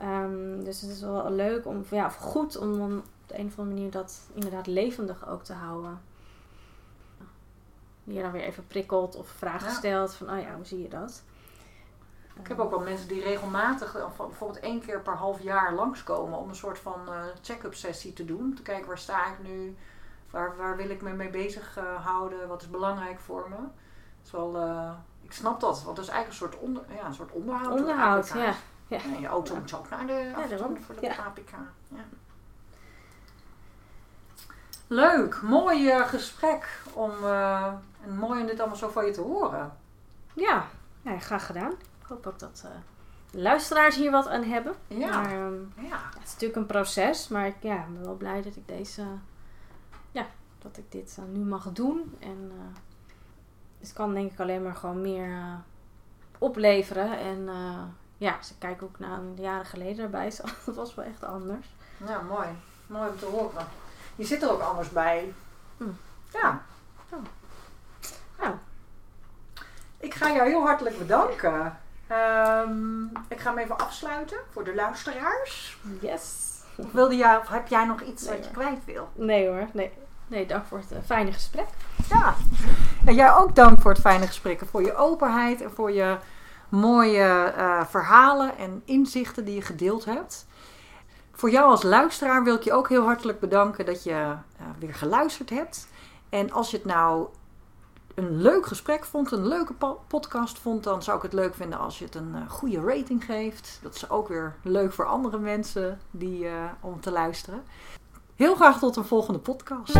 Ehm, dus het is wel leuk om, ja, of goed om op de een of andere manier dat inderdaad levendig ook te houden. Je dan weer even prikkelt of vragen Ja. stelt van, oh ja, hoe zie je dat? Ik heb ook wel mensen die regelmatig, eh, bijvoorbeeld één keer per half jaar langskomen om een soort van eh, check-up sessie te doen. Te kijken waar sta ik nu, waar, waar wil ik me mee bezig eh, houden, wat is belangrijk voor me. Dat is wel, ik snap dat, want dat is eigenlijk een soort, onder, ja, een soort onderhoud. Onderhoud, ja. Ja. En je auto moet ook naar de, daarom. voor de Ja. APK. Ja. Leuk, mooi gesprek om, en mooi om dit allemaal zo van je te horen. Ja, ja, graag gedaan. Ik hoop ook dat eh, de luisteraars hier wat aan hebben. Ja, Maar, ehm, ja. het is natuurlijk een proces, maar ik ja, ben wel blij dat ik deze, ja, dat ik dit eh, nu mag doen. En eh, het kan denk ik alleen maar gewoon meer opleveren. En ja, als ik kijk ook naar een jaren geleden erbij, dat was wel echt anders. Ja, mooi. Mooi om te horen. Je zit er ook anders bij. Hm. Ja. Oh. Nou. Ik ga jou heel hartelijk bedanken. Ehm, ik ga hem even afsluiten voor de luisteraars. Yes. Of, wilde jij, of heb jij nog iets Nee, wat je kwijt wil? Nee hoor, nee. nee, dank voor het eh, fijne gesprek. Ja, en jij ook dank voor het fijne gesprek. en Voor je openheid en voor je mooie eh, verhalen en inzichten die je gedeeld hebt. Voor jou als luisteraar wil ik je ook heel hartelijk bedanken dat je eh, weer geluisterd hebt. En als je het nou een leuk gesprek vond, een leuke po- podcast vond, dan zou ik het leuk vinden als je het een eh, goede rating geeft. Dat is ook weer leuk voor andere mensen die, eh, om te luisteren. Heel graag tot een volgende podcast.